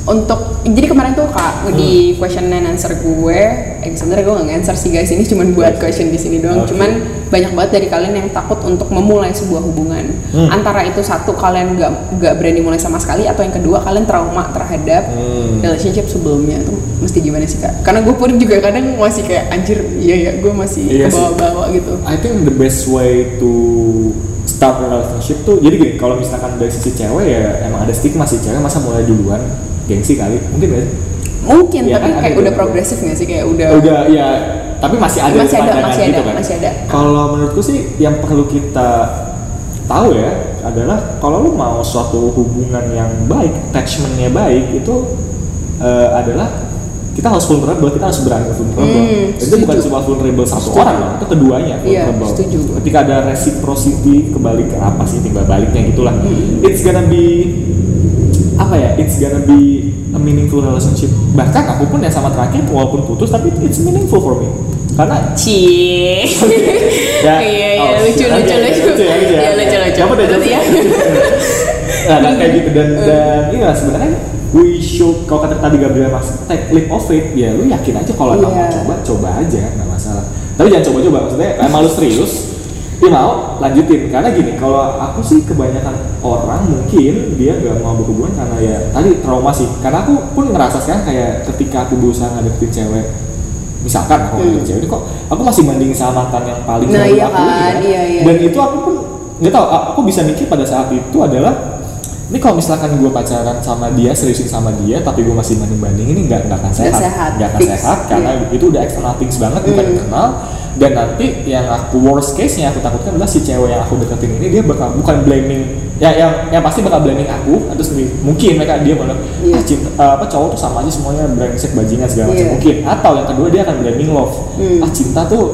untuk jadi kemarin tuh kak di question and answer gue, eh sebenarnya gue nggak answer sih guys ini cuma buat question di sini doang. Oke. Cuman banyak banget dari kalian yang takut untuk memulai sebuah hubungan. Hmm. Antara itu satu kalian nggak nggak berani mulai sama sekali atau yang kedua kalian trauma terhadap Hmm. relationship sebelumnya tuh mesti gimana sih kak? Karena gue pun juga kadang masih kayak anjir iya ya gue masih Iya kebawa-bawa gitu. I think the best way to start a relationship tuh jadi gini kalau misalkan dari sisi cewek ya emang ada stigma sih cewek masa mulai duluan gengsi kali mungkin gak sih? Mungkin, Iya tapi kan, ada kayak udah progresif nggak sih? Kayak udah... udah ya tapi masih ada Masih ada, masih ada, gitu kan masih ada. kalau menurutku sih yang perlu kita tahu ya adalah kalau lu mau suatu hubungan yang baik attachmentnya baik itu eh, adalah kita harus vulnerable kita harus berani vulnerable Hmm, itu bukan setuju. cuma vulnerable satu Setuju. orang loh itu keduanya Iya, vulnerable setuju. ketika ada reciprocity kebalik apa sih timbal baliknya gitulah Hmm. it's gonna be apa ya it's gonna be a meaningful relationship bahkan aku pun yang sama terakhir walaupun putus tapi it's meaningful for me karena Cie. Ya. Iya, lucu, lucu, lucu. ya, lucu ya. Lucu. Apa lucu. ya. nah, nah, kayak gitu dan dan iya sebenarnya we should kalau kata tadi Gabriel mas take leap of faith ya lu yakin aja kalau emang mau coba coba aja nggak masalah tapi jangan coba-coba maksudnya emang lu serius dia mau lanjutin karena gini kalau aku sih kebanyakan orang mungkin dia nggak mau berhubungan karena ya tadi trauma sih karena aku pun ngerasa sekarang kayak ketika aku berusaha ngadepin cewek misalkan aku ngadepin cewek ini kok aku masih bandingin sama mantan yang paling Hmm. Nah, iya aku kan, gitu ya. iya, iya. dan itu aku pun nggak tahu aku bisa mikir pada saat itu adalah ini kalau misalkan gue pacaran sama dia seriusin sama dia tapi gue masih banding banding ini nggak nggak akan sehat nggak akan sehat karena iya. itu udah external things banget bukan Hmm. internal dan nanti yang aku worst case nya aku takutkan adalah si cewek yang aku deketin ini dia bakal bukan blaming ya yang yang pasti bakal blaming aku atau sendiri mungkin mereka dia malah Iya. ah cinta eh, apa cowok tuh sama aja semuanya brengsek bajingan segala macam Iya. mungkin atau yang kedua dia akan blaming love Hmm. ah cinta tuh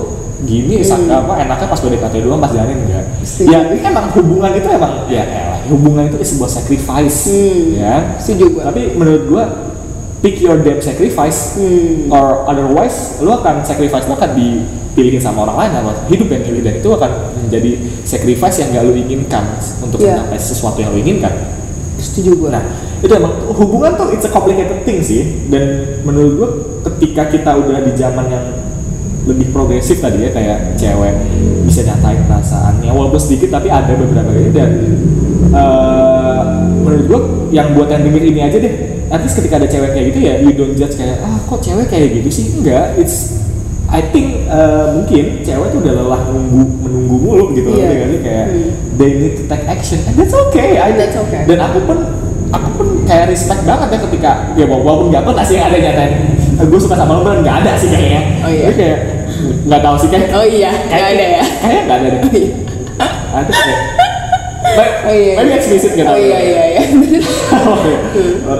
gini sak- apa enaknya pas PDKT doang pas jalanin enggak Setuju. ya emang hubungan itu emang ya elah, hubungan itu sebuah sacrifice Hmm. ya Setuju gue. tapi menurut gua pick your damn sacrifice Hmm. or otherwise lu akan sacrifice lu akan dipilihin sama orang lain atau hidup yang milih dan itu akan menjadi sacrifice yang gak lu inginkan untuk Iya. mencapai sesuatu yang lu inginkan Setuju gue. Nah, itu emang hubungan tuh it's a complicated thing sih. Dan menurut gua ketika kita udah di zaman yang lebih progresif tadi ya kayak cewek bisa nyatain perasaannya walaupun sedikit tapi ada beberapa ini dan eh, menurut gua yang buat yang denger ini aja deh at least ketika ada cewek kayak gitu ya you don't judge kayak ah kok cewek kayak gitu sih enggak it's I think eh, mungkin cewek tuh udah lelah nunggu menunggu mulu gitu Iya. nggak sih? kayak Hmm. they need to take action and that's okay I, That's okay. dan aku pun aku pun kayak respect banget ya ketika ya walaupun nggak pernah sih ada nyatain gue suka sama lo beneran nggak ada sih kayaknya Oh, iya. Jadi kayak nggak tahu sih kayak Oh iya, nggak kayak- ada ya? Kayaknya nggak ada deh. ada kayak. But, Oh iya. Maybe explicit gitu. Oh iya iya iya.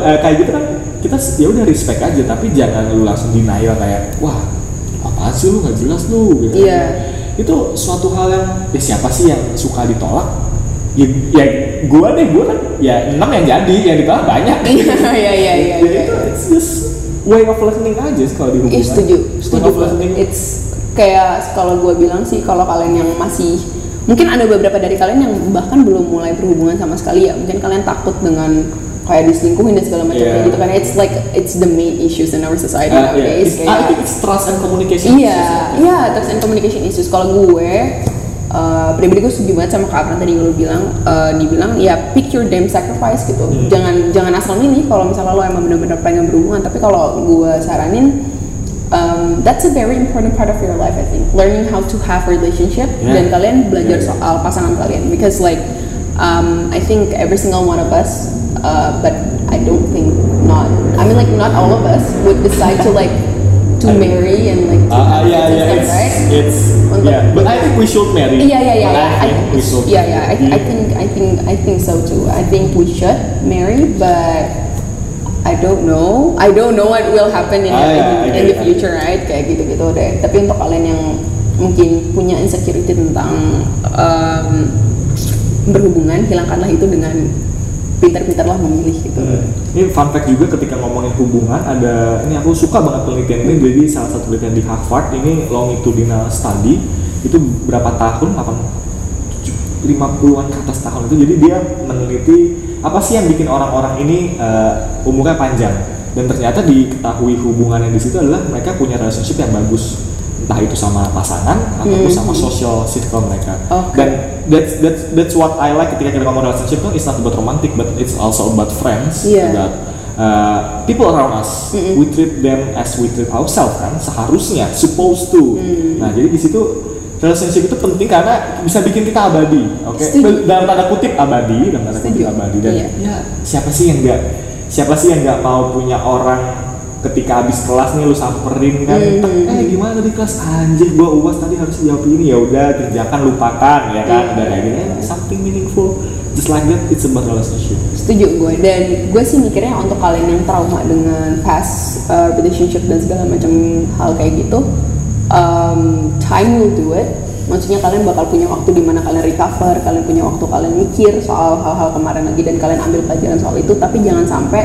Eh, kayak gitu kan kita ya udah respect aja tapi jangan lu langsung denial kayak wah apaan sih lu nggak jelas lu gitu. Iya. Itu suatu hal yang ya siapa sih yang suka ditolak? Ya, ya gua deh gua kan ya enam yang jadi yang ditolak banyak. Iya iya iya iya. Ya iya. itu it's just way of learning aja kalau di hubungan. Iya setuju, setuju gue. It's kayak kalau gue bilang sih kalau kalian yang masih mungkin ada beberapa dari kalian yang bahkan belum mulai berhubungan sama sekali ya mungkin kalian takut dengan kayak diselingkuhin dan segala macam Yeah. kayak gitu kan it's like it's the main issues in our society Uh, yeah. nowadays It's- I think kayak it's trust and communication. iya issues. iya trust and communication issues kalau gue uh, pribadi gue setuju banget sama kak Abran tadi lu bilang uh, dibilang ya pick your damn sacrifice gitu Hmm. jangan jangan asal milih kalau misalnya lo emang benar-benar pengen berhubungan tapi kalau gue saranin um, that's a very important part of your life I think learning how to have relationship Yeah. dan kalian belajar Yeah, yeah. soal pasangan kalian because like um, I think every single one of us uh, but I don't think not I mean like not all of us would decide to like to I- marry and like to Uh, uh, have yeah, yeah, stuff, it's, right? it's, Untuk- yeah, but I think we should marry. Yeah, yeah, yeah, But yeah. I think we should. yeah, yeah. I, I Mm. think, I think, I think so too. I think we should marry, but I don't know. I don't know what will happen in, Ah, the, yeah, I in, in the I future, right? Kayak gitu-gitu deh. Tapi untuk kalian yang mungkin punya insecurity tentang um, berhubungan, hilangkanlah itu dengan pintar-pintarlah memilih gitu. Hmm. Ini fun fact juga ketika ngomongin hubungan ada ini aku suka banget penelitian ini jadi salah satu penelitian di Harvard ini longitudinal study itu berapa tahun 8 50-an ke atas tahun itu jadi dia meneliti apa sih yang bikin orang-orang ini eh, umurnya panjang dan ternyata diketahui hubungan yang di situ adalah mereka punya relationship yang bagus entah itu sama pasangan ataupun Hmm. sama social circle mereka Oke. dan that's that's that's what I like ketika kita ngomong relationship tuh it's not about romantic but it's also about friends Iya. about uh, people around us we treat them as we treat ourselves kan seharusnya supposed to Mm. nah jadi di situ relationship itu penting karena bisa bikin kita abadi oke Setuju. dalam tanda kutip abadi dalam tanda kutip Setuju. abadi dan Iya. ya siapa sih yang nggak siapa sih yang nggak mau punya orang ketika habis kelas nih lu samperin kan Hmm. "Tek, eh gimana tadi kelas anjir gua uas tadi harus jawab ini ya udah kerjakan lupakan ya kan Iya. udah kayak gini eh, something meaningful just like that it's about relationship Setuju gue dan gue sih mikirnya untuk kalian yang trauma dengan past uh, relationship dan segala macam hal kayak gitu, um, time will do it. Maksudnya kalian bakal punya waktu di mana kalian recover, kalian punya waktu kalian mikir soal hal-hal kemarin lagi dan kalian ambil pelajaran soal itu. Tapi jangan sampai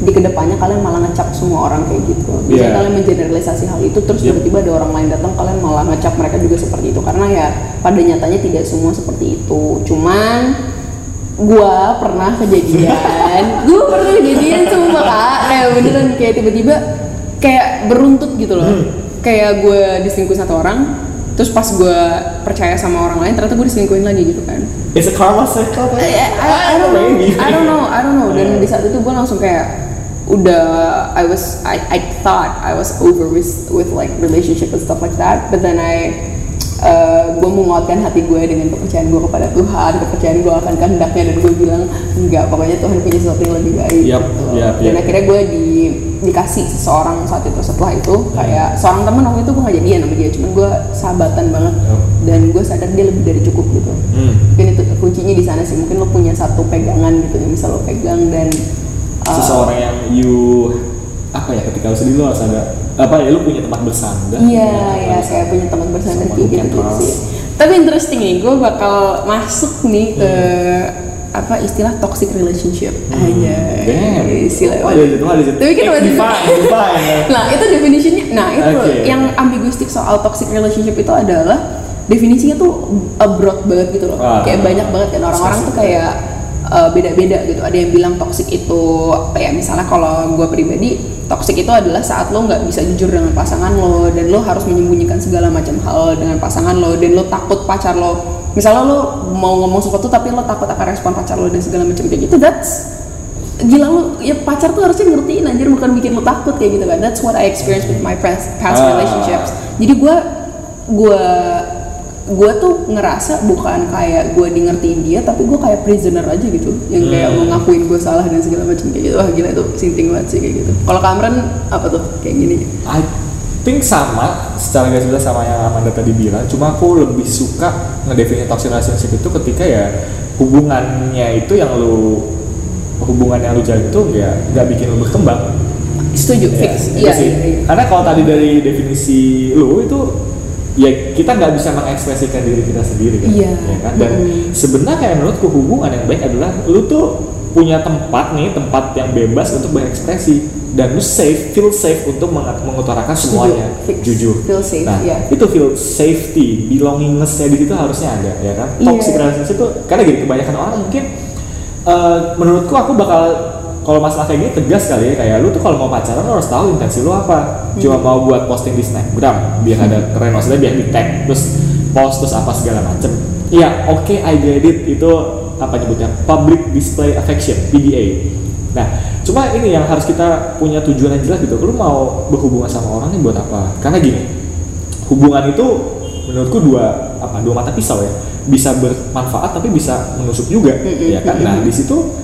di ke depannya kalian malah ngecap semua orang kayak gitu. Biasanya Yeah. kalian mengeneralisasi hal itu terus Yep. tiba-tiba ada orang lain datang kalian malah ngecap mereka juga seperti itu karena ya pada nyatanya tidak semua seperti itu. Cuman gua pernah kejadian gua pernah kejadian sumpah kak kayak beneran kayak tiba-tiba kayak beruntut gitu loh kayak gue diselingkuhin satu orang terus pas gue percaya sama orang lain ternyata gue diselingkuhin lagi gitu kan it's a karma cycle? I, I, I don't know. I don't know I don't know dan di saat itu gue langsung kayak udah I was I, I thought I was over with with like relationship and stuff like that. But then I gue menguatkan hati gue dengan kepercayaan gue kepada Tuhan. Kepercayaan gue akan kehendaknya dan gue bilang enggak pokoknya Tuhan punya sesuatu yang lebih baik. Yap, gitu. yap, dan yap. akhirnya gue di dikasih seseorang saat itu setelah itu. Kayak seorang temen waktu itu gue gak jadian sama dia cuman gue sahabatan banget. Dan gue sadar dia lebih dari cukup gitu. Hmm. mungkin itu kuncinya di sana sih. Mungkin lo punya satu pegangan gitu yang bisa lo pegang dan uh, seseorang yang you apa ya ketika lu sedih lu harus ada apa ya lu punya tempat bersandar iya ya kayak punya teman bersandar kayak gitu, sih. tapi interesting nih gue bakal masuk nih ke apa istilah toxic relationship. Aja Damn. istilah Oh, ada itu, ada itu. tapi kan waktu- nah itu definisinya nah itu Oke. yang ambiguistik soal toxic relationship itu adalah definisinya tuh uh, broad banget gitu loh. Ah. kayak banyak banget kan orang-orang tuh kayak uh, beda-beda gitu. Ada yang bilang toxic itu apa ya misalnya kalau gue pribadi toxic itu adalah saat lo nggak bisa jujur dengan pasangan lo dan lo harus menyembunyikan segala macam hal dengan pasangan lo dan lo takut pacar lo. Misalnya lo mau ngomong sesuatu tapi lo takut akan respon pacar lo dan segala macam kayak gitu that's gila lu ya pacar tuh harusnya ngertiin anjir bukan bikin lu takut kayak gitu kan. That's what I experienced with my past, past Ah. relationships. Jadi gue gue gue tuh ngerasa bukan kayak gue di ngertiin dia tapi gue kayak prisoner aja gitu yang kayak Hmm. mau ngakuin gue salah dan segala macam kayak gitu wah gila itu sinting banget sih kayak gitu kalau Kamran apa tuh kayak gini I think sama secara garis besar sama yang Amanda tadi bilang cuma aku lebih suka ngedefinisi toxic relationship itu ketika ya hubungannya itu yang lu hubungan yang lu jalin itu ya nggak bikin lu berkembang Setuju, Ya, fix. itu Iya, sih. iya, iya. Karena kalau tadi dari definisi lu itu ya kita nggak bisa mengekspresikan diri kita sendiri kan, Iya. ya kan? Dan Mm. sebenarnya menurutku hubungan yang baik adalah lu tuh punya tempat nih, tempat yang bebas untuk berekspresi dan lu safe, feel safe untuk meng- mengutarakan semuanya, Fix. jujur. Feel safe, nah, iya. itu feel safety, belongingness-nya di situ harusnya ada, ya kan? Iya. Toxic relationship itu karena gini kebanyakan orang mungkin eh, menurutku aku bakal kalau masalah kayak gini tegas kali ya kayak lu tuh kalau mau pacaran lu harus tahu intensi lu apa. Cuma mau buat posting di snapgram biar ada keren maksudnya biar di tag terus post terus apa segala macem. Iya oke I get it. Itu apa nyebutnya? Public display affection PDA nah cuma ini yang harus kita punya tujuan yang jelas gitu. Lu mau berhubungan sama orang ini buat apa? Karena gini hubungan itu menurutku dua apa dua mata pisau ya. Bisa bermanfaat tapi bisa menusuk juga Mm-mm, ya kan? nah di situ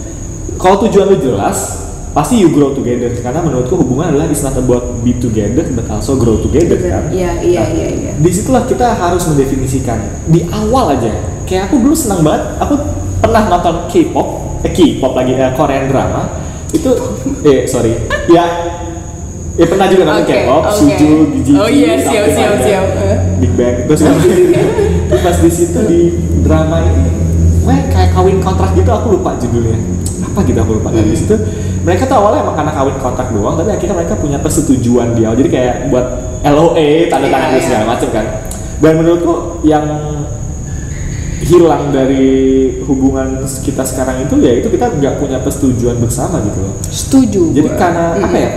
kalau tujuan lu jelas pasti you grow together. Karena menurutku hubungan adalah it's not about be together but also grow together kan? Iya, iya, Nah, iya, iya. di situlah kita harus mendefinisikan. Di awal aja kayak aku dulu senang banget. Aku pernah nonton K-pop eh K-pop lagi eh, Korean drama. Itu eh sorry. Ya ya pernah juga nonton Oke, K-pop oke. Suju Gigi Oh iya, siap, siap, siap. Big Bang terus pas di situ di drama ini kayak kawin kontrak gitu aku lupa judulnya apa gitu aku lupa. Dan di situ mereka tuh awalnya emang karena kawin kontrak doang tapi akhirnya mereka punya persetujuan di awal jadi kayak buat LOA tanda tangan Iya, dan segala iya. macam kan. Dan menurutku yang hilang dari hubungan kita sekarang itu ya itu kita nggak punya persetujuan bersama gitu loh. Setuju. jadi karena apa ya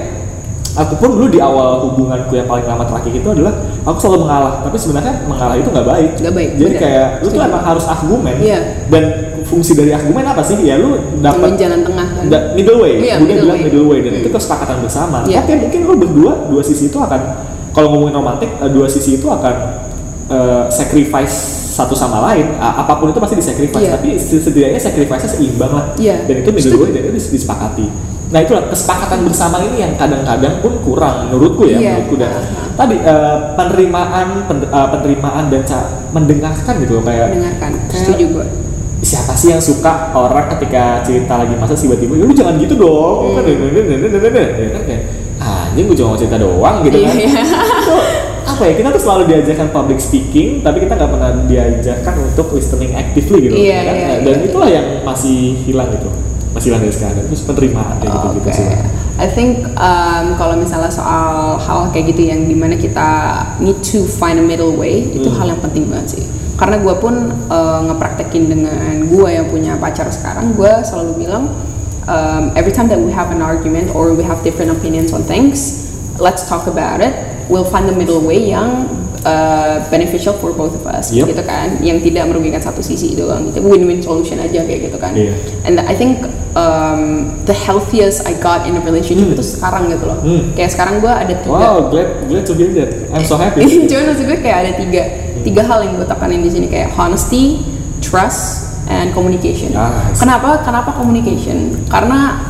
aku pun dulu di awal hubunganku yang paling lama terakhir itu adalah aku selalu mengalah tapi sebenarnya mengalah itu nggak baik Nggak baik, jadi bener. kayak lu tuh emang harus argumen Iya. dan fungsi dari argumen apa sih ya lu dapat jalan tengah kan. da- middle way Iya, middle bilang way. middle way dan Hmm. itu kesepakatan bersama Iya. oke mungkin lu berdua dua sisi itu akan kalau ngomongin romantik eh, dua sisi itu akan eh, sacrifice satu sama lain apa pun itu pasti disacrifice Iya. tapi setidaknya sacrifice-nya seimbang lah Iya. dan itu middle way dan itu dis- disepakati nah itulah kesepakatan bersama ini yang kadang-kadang pun kurang menurutku ya Iya. menurutku dan tadi eh, penerimaan pen- eh, penerimaan dan ca- mendengarkan gitu loh kayak Mendengarkan. Setuju gue. siapa sih yang suka orang ketika cerita lagi masa tiba-tiba "Ya, lu jangan gitu dong kan ya kan kayak anjing gue cuma mau cerita doang gitu kan Iya. apa ya kita tuh selalu diajarkan public speaking tapi kita nggak pernah diajarkan untuk listening actively gitu Iya, ya kan? iya, dan iya. itulah yang masih hilang gitu masih hilang dari sekarang terus penerimaan kayak gitu gitu sih I think um, kalau misalnya soal hal kayak gitu yang di mana kita need to find a middle way itu Hmm. hal yang penting banget sih. Karena gue pun uh, ngepraktekin dengan gue yang punya pacar sekarang, gue selalu bilang um, every time that we have an argument or we have different opinions on things, let's talk about it. We'll find the middle way yang uh, beneficial for both of us, Yep. gitu kan, yang tidak merugikan satu sisi doang, gitu. Win-win solution aja kayak gitu kan. Iya. And I think um, the healthiest I got in a relationship Hmm. itu sekarang gitu loh. Hmm. Kayak sekarang gue ada tiga. wow glad glad to hear that I'm so happy Cuman maksud gue kayak ada tiga tiga hal yang gue tekanin di sini kayak honesty, trust, and communication. Ah. Kenapa? Kenapa communication? Karena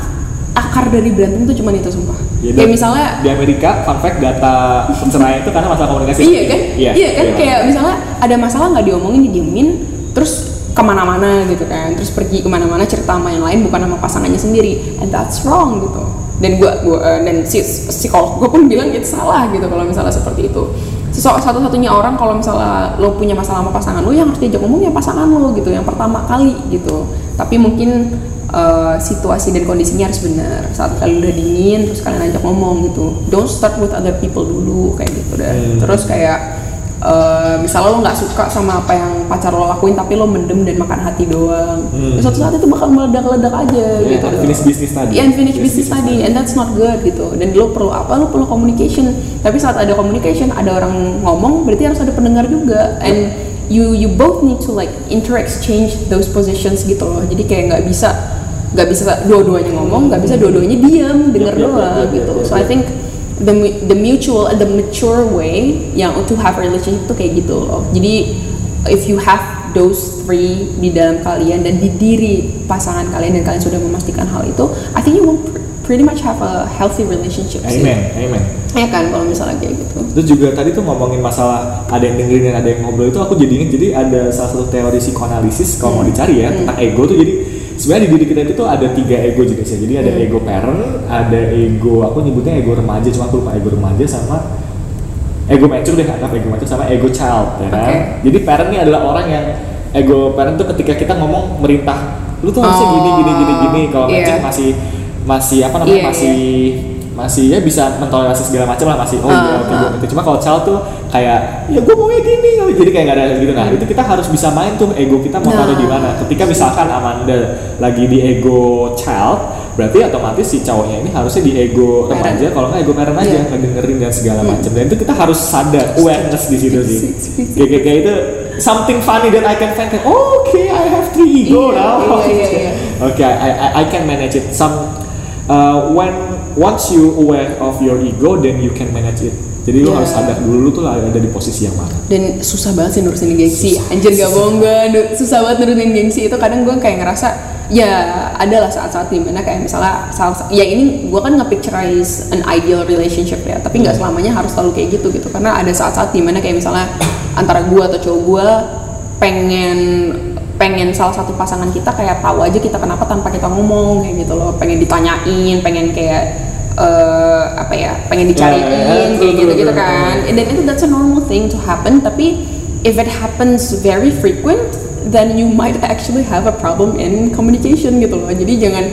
akar dari berantem tuh cuman itu sumpah. Ya, kayak misalnya di Amerika fun fact data perceraian itu karena masalah komunikasi. Iya kan? Iya, iya kan? iya. kayak misalnya ada masalah nggak diomongin didiemin terus ke mana-mana gitu kan. Terus pergi ke mana-mana cerita sama yang lain bukan sama pasangannya sendiri. And that's wrong gitu. Dan gua gua eh, dan si psikolog gua pun bilang itu salah gitu kalau misalnya seperti itu. Satu-satunya orang kalau misalnya lo punya masalah sama pasangan lo yang harus diajak ngomong ya pasangan lo gitu yang pertama kali gitu. Tapi mungkin eh, situasi dan kondisinya harus benar. Saat kalian udah dingin terus kalian ajak ngomong gitu. Don't start with other people dulu kayak gitu deh Hmm. terus kayak eh, misalnya lo nggak suka sama apa yang pacar lo lakuin tapi lo mendem dan makan hati doang. Hmm. ya, suatu saat itu bakal meledak-ledak aja Iya, gitu. unfinished business tadi. Unfinished Unfinished business business tadi and that's not good gitu. Dan lo perlu apa? Lo perlu communication. Tapi saat ada communication ada orang ngomong berarti harus ada pendengar juga. And you you both need to like inter-exchange those positions gitu loh. Jadi kayak nggak bisa nggak bisa dua-duanya ngomong nggak bisa dua-duanya diam denger Yep, yep, doang yep, gitu so. I think the the mutual and the mature way yang to have a relationship tuh kayak gitu loh jadi if you have those three di dalam kalian dan di diri pasangan kalian dan kalian sudah memastikan hal itu, I think you will pr- pretty much have a healthy relationship sih. Amen, amen. Ya kan kalau misalnya kayak gitu. Terus juga tadi tuh ngomongin masalah ada yang dengerin dan ada yang ngobrol itu aku jadi inget jadi ada salah satu teori psikoanalisis kalau mau dicari ya tentang ego tuh jadi sebenarnya di diri kita itu tuh ada tiga ego jenisnya jadi ada ego parent ada ego aku nyebutnya ego remaja cuma aku lupa ego remaja sama ego mature deh anggap ego mature sama ego child ya kan? Jadi parent ini adalah orang yang ego parent tuh ketika kita ngomong merintah lu tuh harusnya Oh, gini gini gini gini kalau iya. mature masih masih apa namanya Iya, masih masih ya bisa mentoleransi segala macam lah masih oh Ah, iya oke ah. gue ngerti. cuma kalau child tuh kayak ya gue maunya gini jadi kayak gak ada gitu nah itu kita harus bisa main tuh ego kita mau Nah. taruh di mana ketika misalkan Amanda lagi di ego child berarti otomatis si cowoknya ini harusnya di ego remaja kalau nggak ego parent aja Iya. ngedengerin dan segala macam dan itu kita harus sadar awareness di situ sih kayak kayak- kayak itu something funny that I can find kayak oh, oke I have three ego Iya, now iya, iya, iya. Oke, I, I I can manage it. Some uh, when once you aware of your ego, then you can manage it. Jadi lu Yeah. harus sadar dulu lu tuh ada di posisi yang mana. dan susah banget sih nurusin gengsi anjir gak bohong gue susah banget nurunin gengsi itu kadang gue kayak ngerasa ya adalah saat-saat di mana kayak misalnya salah ya ini gue kan nge-picturize an ideal relationship ya tapi nggak selamanya harus selalu kayak gitu gitu karena ada saat-saat di mana kayak misalnya antara gue atau cowok gue pengen pengen salah satu pasangan kita kayak tahu aja kita kenapa tanpa kita ngomong kayak gitu loh. Pengen ditanyain pengen kayak eh, apa ya pengen dicariin Ya, ya, kayak true, gitu true, gitu true. kan and then itu that's a normal thing to happen tapi if it happens very frequent then you might actually have a problem in communication gitu loh. Jadi jangan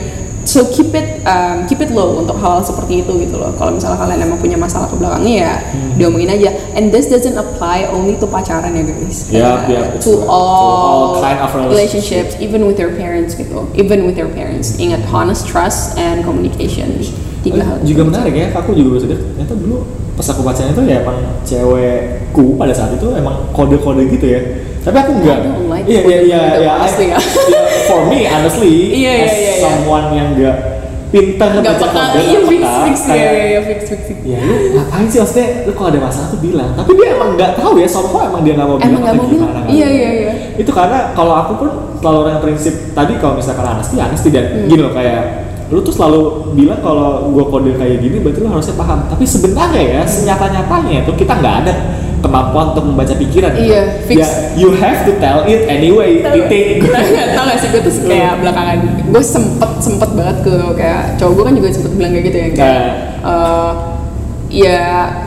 so keep it um, keep it low untuk hal, seperti itu gitu loh. Kalau misalnya kalian emang punya masalah ke belakangnya ya Hmm. diomongin aja. And this doesn't apply only to pacaran ya guys. Yeah, yeah, to right. To all all, kind of relationships. even with your parents gitu. Even with your parents. Ingat honest trust and communication. Tiga hal. Juga menarik ya, aku juga baru sadar ternyata dulu pas aku bacanya itu ya emang cewekku pada saat itu emang kode-kode gitu ya. Tapi aku enggak. Iya iya iya iya. ya. iya, For me honestly, Iya, iya, as iya, iya. someone yang enggak pintar nggak ngebaca peka kode, iya nggak fix fix ya ya ya fix fix. Ya lu ngapain sih maksudnya lu kalau ada masalah tuh bilang tapi dia emang nggak tahu ya somehow emang dia nggak mau bilang Emang nggak mau bilang. Iya, iya, iya. itu karena kalau aku pun selalu orang yang prinsip tadi kalau misalkan honesty honesty dan Hmm. gini loh kayak lu tuh selalu bilang kalau gua kode kayak gini berarti lu harusnya paham tapi sebenarnya ya senyata nyatanya itu kita nggak ada kemampuan untuk membaca pikiran. Iya, fix. ya you have to tell it anyway. Titik. Tau gak, tau gak sih gue tuh kayak belakangan gue sempet sempet banget ke kayak cowok gue kan juga sempet bilang kayak gitu ya kayak Nah. eh, ya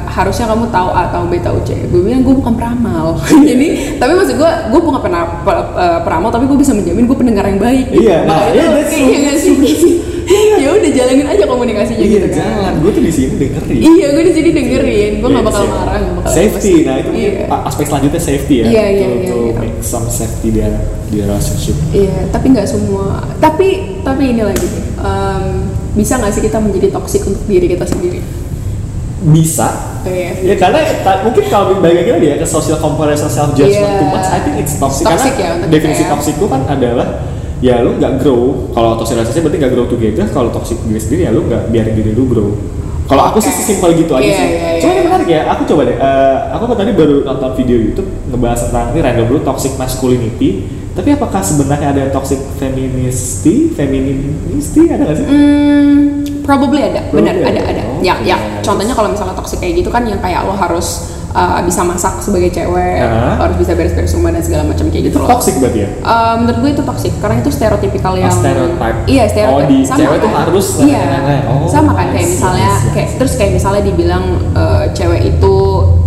harusnya kamu tahu A tahu B tahu C. Gue bilang gue bukan peramal. Jadi tapi maksud gue gue bukan pernah pe- eh, peramal tapi gue bisa menjamin gue pendengar yang baik. Iya, nah, Makanya iya, tuh, that's iya ya udah jalanin aja komunikasinya iya gitu kan jangan gua tuh di sini dengerin iya gue di sini dengerin gue nggak Iya, bakal safety. marah nggak bakal safety nah itu Iya. aspek selanjutnya safety ya Iya, iya, iya, iya. make some safety di di relationship Iya, tapi nggak semua. Tapi tapi ini lagi em, bisa nggak sih kita menjadi toksik untuk diri kita sendiri? bisa Iya. ya karena mungkin kalau balik lagi ya ke social comparison self judgment Iya. too much I think it's toxic, Toxic karena ya definisi ya. toxic itu kan adalah ya lu nggak grow. Kalau toxic relationship berarti nggak grow together. Kalau toxic diri sendiri ya lu nggak biarin diri lu grow. Kalau aku sih sesimpel gitu aja Iya, sih. iya, iya, cuma ini menarik ya aku coba deh. Eh, aku kan tadi baru nonton video YouTube ngebahas tentang ini random dulu toxic masculinity. Tapi apakah sebenarnya ada toxic feministi feministi? Ada nggak sih? Hmm, probably ada, benar ada ada. ada. Oh, ya, oke. ya. Contohnya kalau misalnya toksik kayak gitu kan yang kayak lo harus uh, bisa masak sebagai cewek, lo harus bisa beres-beres rumah dan segala macam kayak gitu itu loh. toxic berarti ya? Uh, menurut gue itu toksik karena itu stereotipikal yang stereotype. iya stereotip Oh, di sama cewek kan? tuh harus iya. lain-lain. Oh, sama kan? Kayak misalnya kayak terus kayak misalnya dibilang uh, cewek itu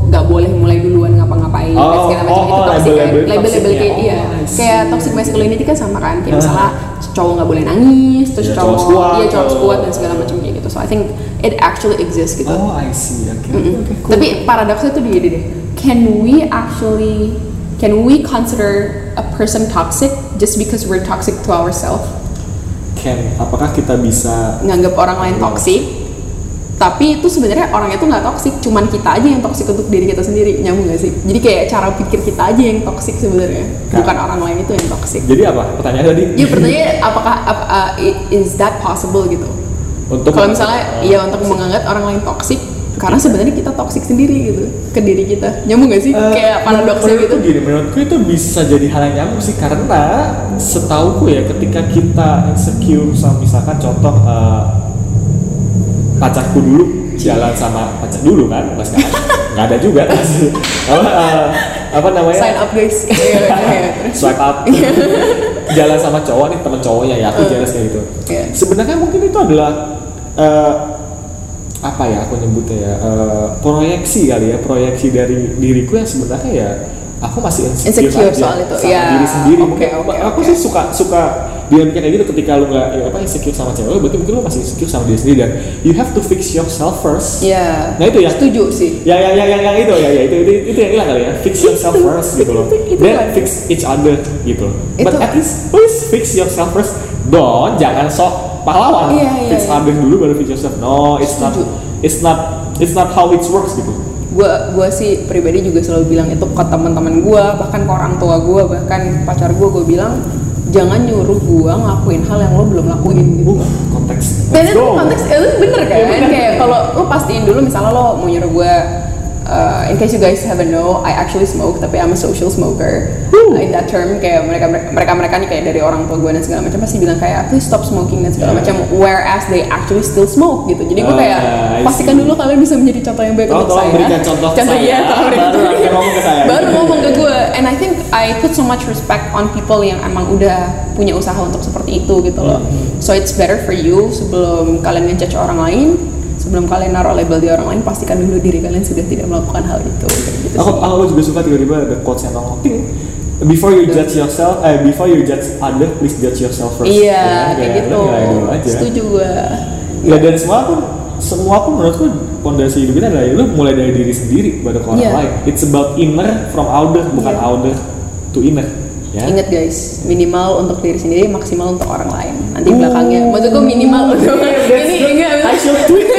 nggak boleh mulai duluan ngapa-ngapain dan Oh, segala macam. oh, itu oh, toxic kan? label-label label-label toksiknya. kayak Oh, iya see. kayak toxic masculinity kan sama kan? Kayak misalnya cowok nggak boleh nangis terus Iya, cowok cowok iya cowok kuat dan segala macam kayak gitu. So I think it actually exists gitu oh I see oke Mm-mm. oke cool. Tapi paradoksnya tuh gini deh. Can we actually can we consider a person toxic just because we're toxic to ourselves? Ken, apakah kita bisa Nganggap orang lain toxic, tapi itu sebenarnya orangnya tuh nggak toxic, cuman kita aja yang toxic untuk diri kita sendiri. Nyambung gak sih? Jadi kayak cara pikir kita aja yang toxic sebenarnya, Kak. bukan orang lain itu yang toxic. jadi apa pertanyaan tadi Ya pertanyaannya apakah ap- uh, is that possible gitu? Untuk Kalau misalnya ya untuk menganggap orang lain toxic karena sebenarnya kita toxic sendiri gitu ke diri kita. Nyambung gak sih? Eh, kayak paradoksnya gitu. gini, menurutku itu bisa jadi hal yang nyambung sih karena setauku ya ketika kita insecure sama misalkan contoh eh, pacarku dulu jalan sama pacar dulu kan pas nggak nggak ada juga apa eh, apa namanya? Sign up guys. Iya, iya, terus. swipe up. Jalan sama cowok nih teman cowoknya ya aku jelas kayak gitu. Iya. sebenarnya mungkin itu adalah eh, apa ya aku nyebutnya ya eh, proyeksi kali ya proyeksi dari diriku yang sebenarnya ya aku masih insecure, Insecure aja soal itu, sama ya, diri sendiri. Mungkin oke, aku oke. sih suka suka dinamika kayak gitu ketika lu nggak ya, apa insecure sama cewek berarti mungkin lu masih insecure sama diri sendiri dan you have to fix yourself first Iya. Nah, itu ya. setuju sih ya ya ya yang yang itu ya ya itu itu itu yang hilang kali ya fix yourself Itu, first gitu loh itu- itu then kan. fix each other gitu loh but at least please fix yourself first don't jangan sok pahlawan Iya, iya, fix iya. other dulu baru fix yourself no it's not Setuju. it's not it's not how it works gitu gua gua sih pribadi juga selalu bilang itu ke teman-teman gua bahkan ke orang tua gua bahkan pacar gua gua bilang jangan nyuruh gua ngelakuin hal yang lo belum lakuin gitu. Uh konteks. Dan itu konteks itu bener kan? Bener. kayak kalau lo pastiin dulu misalnya lo mau nyuruh gue uh, in case you guys haven't know I actually smoke tapi I'm a social smoker Uh, in that term kayak mereka mereka mereka nih kayak dari orang tua gue dan segala macam pasti bilang kayak please stop smoking dan segala Yeah. macam whereas they actually still smoke gitu jadi gue kayak I pastikan dulu kalian bisa menjadi contoh yang baik Tolong- untuk saya berikan contoh ke saya, iya, berikan baru contoh. ngomong ke saya. baru ngomong ke gue and I think I put so much respect on people yang emang udah punya usaha untuk seperti itu gitu loh Hmm. so it's better for you sebelum kalian ngejudge orang lain sebelum kalian naruh label di orang lain pastikan dulu diri kalian sudah tidak melakukan hal itu gitu aku sih. aku juga suka tiba-tiba ada quotes yang ngomong ting before you judge yourself eh before you judge other please judge yourself first iya Ya, kayak ya, gitu nilai dulu aja setuju gue Ya dan semua pun semua pun menurutku pondasi hidup kita adalah lu mulai dari diri sendiri ke orang Iya. lain. It's about inner from outer bukan Iya. outer to inner. Ya. Ingat guys, minimal untuk diri sendiri, maksimal untuk orang lain. Nanti belakangnya, maksud gue minimal untuk ini enggak. I should tweet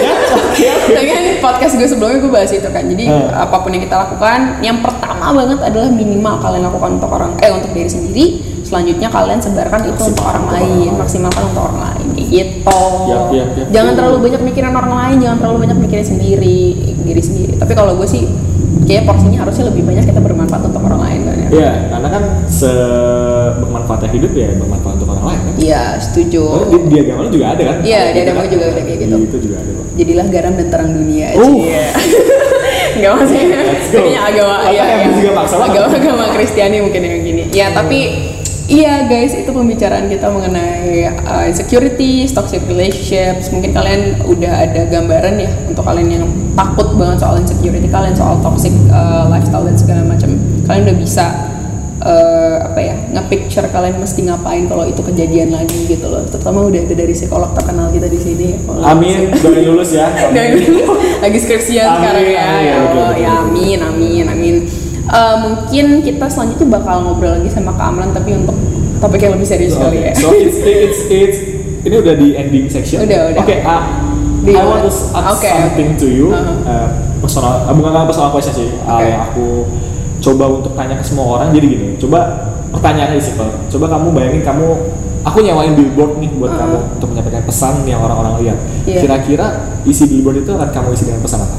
ya. Oke. Tapi kan podcast gue sebelumnya gue bahas itu kan. Jadi Hmm. apa pun yang kita lakukan, yang pertama banget adalah minimal kalian lakukan untuk orang eh untuk diri sendiri. Selanjutnya kalian sebarkan itu untuk orang untuk lain, orang lain. maksimalkan untuk orang lain. Kayak gitu. Yap, yap, yap. Jangan terlalu banyak mikirin orang lain, jangan terlalu banyak mikirin sendiri, diri sendiri. Tapi kalau gue sih kayak porsinya harusnya lebih banyak kita bermanfaat untuk orang lain kan ya. Iya, karena kan se bermanfaatnya hidup ya bermanfaat untuk orang lain kan. Iya, setuju. Oh, di, di agama lu juga ada kan? Iya, di Gitu agama kan? juga ada kayak gitu. Itu juga ada kok. Jadilah garam dan terang dunia. Oh. Cie. Enggak maksudnya. Jadinya agama ya, ya. juga banget? Agama agama Kristiani mungkin yang gini. Ya, tapi Iya guys, itu pembicaraan kita mengenai uh, insecurity, toxic relationships. Mungkin kalian udah ada gambaran ya untuk kalian yang takut banget soal insecurity kalian, soal toxic uh, lifestyle dan segala macam. Kalian udah bisa uh, ya nge-picture kalian mesti ngapain kalau itu kejadian lagi gitu loh. Terutama udah ada dari psikolog terkenal kita di sini. ya. Amin, dari lulus ya. dan lagi skripsian Amin, sekarang ya, amin, ya betul, Allah, ya amin, amin, amin. Eh, mungkin kita selanjutnya bakal ngobrol lagi sama Kak Amran tapi untuk topik yang lebih serius So, kali ya. so it's, it's it's ini udah di ending section. Udah, udah. Oke, ah, Do I want to ask Oke, something to you. Uh-huh. Uh, personal, uh, bukan personal question sih. uh, Oke. yang aku coba untuk tanya ke semua orang. Jadi gini, coba pertanyaannya simple. Coba kamu bayangin kamu aku nyewain billboard nih buat Uh-huh. kamu untuk menyampaikan pesan yang orang-orang lihat. Iya. Kira-kira isi billboard itu akan kamu isi dengan pesan apa?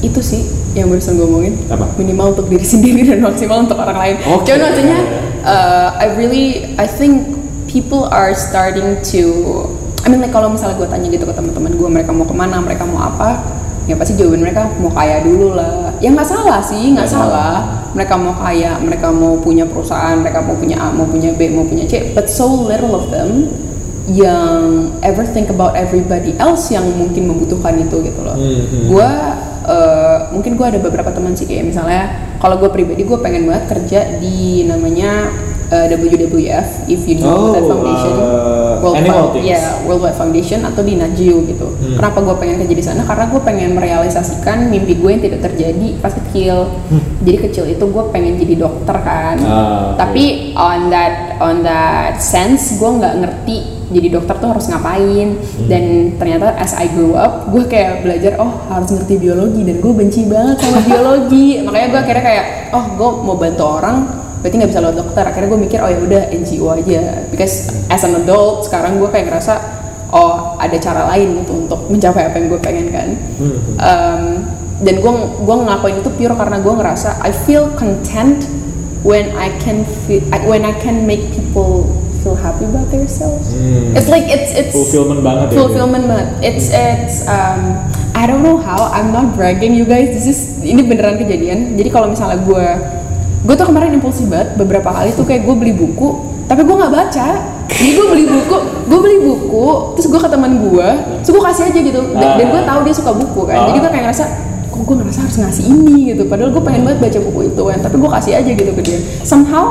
Itu sih yang barusan gue omongin. Apa? Minimal untuk diri sendiri dan maksimal untuk orang lain. Oke. Cuman maksudnya, uh, I really, I think people are starting to, I mean like kalau misalnya gue tanya gitu ke teman-teman gue, mereka mau ke mana, mereka mau apa, ya pasti jawaban mereka mau kaya dulu lah. Ya nggak salah sih, nggak Nggak salah. Mereka mau kaya, mereka mau punya perusahaan, mereka mau punya A, mau punya B, mau punya C. But so little of them yang ever think about everybody else yang mungkin membutuhkan itu gitu loh. Hmm, Gue eh, mungkin gue ada beberapa teman sih kayak misalnya kalau gue pribadi gue pengen banget kerja di namanya eh, WWF if you know Oh, that foundation uh, World animal things. ya World Wide Foundation atau di Najio gitu. Hmm. Kenapa gue pengen kerja di sana? Karena gue pengen merealisasikan mimpi gue yang tidak terjadi pas kecil. Jadi kecil itu gue pengen jadi dokter kan. Hmm. Ah. Tapi on that on that sense gue nggak ngerti jadi dokter tuh harus ngapain Hmm. dan ternyata as I grew up gue kayak belajar oh harus ngerti biologi dan gue benci banget sama biologi makanya gue akhirnya kayak oh gue mau bantu orang berarti nggak bisa lewat dokter. Akhirnya gue mikir oh ya udah NGO aja. Because as an adult sekarang gue kayak ngerasa oh ada cara lain gitu untuk mencapai apa yang gue pengen kan. Um, dan gue gue ngelakuin itu pure karena gue ngerasa I feel content when I can feel when I can make people feel happy about themselves. Hmm. it's like it's it's Fulfillment banget ya, fulfillment banget. It's it's um, I don't know how I'm not bragging you guys. This is ini beneran kejadian. Jadi kalau misalnya gue gue tuh kemarin impulsif banget beberapa kali tuh kayak gue beli buku tapi gue nggak baca. Jadi gue beli buku gue beli buku terus gue ke teman gue terus gue kasih aja gitu. Dan, dan gue tahu dia suka buku kan. Jadi gue kayak ngerasa kok gue ngerasa harus ngasih ini? gitu. Padahal gue pengen banget baca buku itu kan tapi gue kasih aja gitu ke dia. Somehow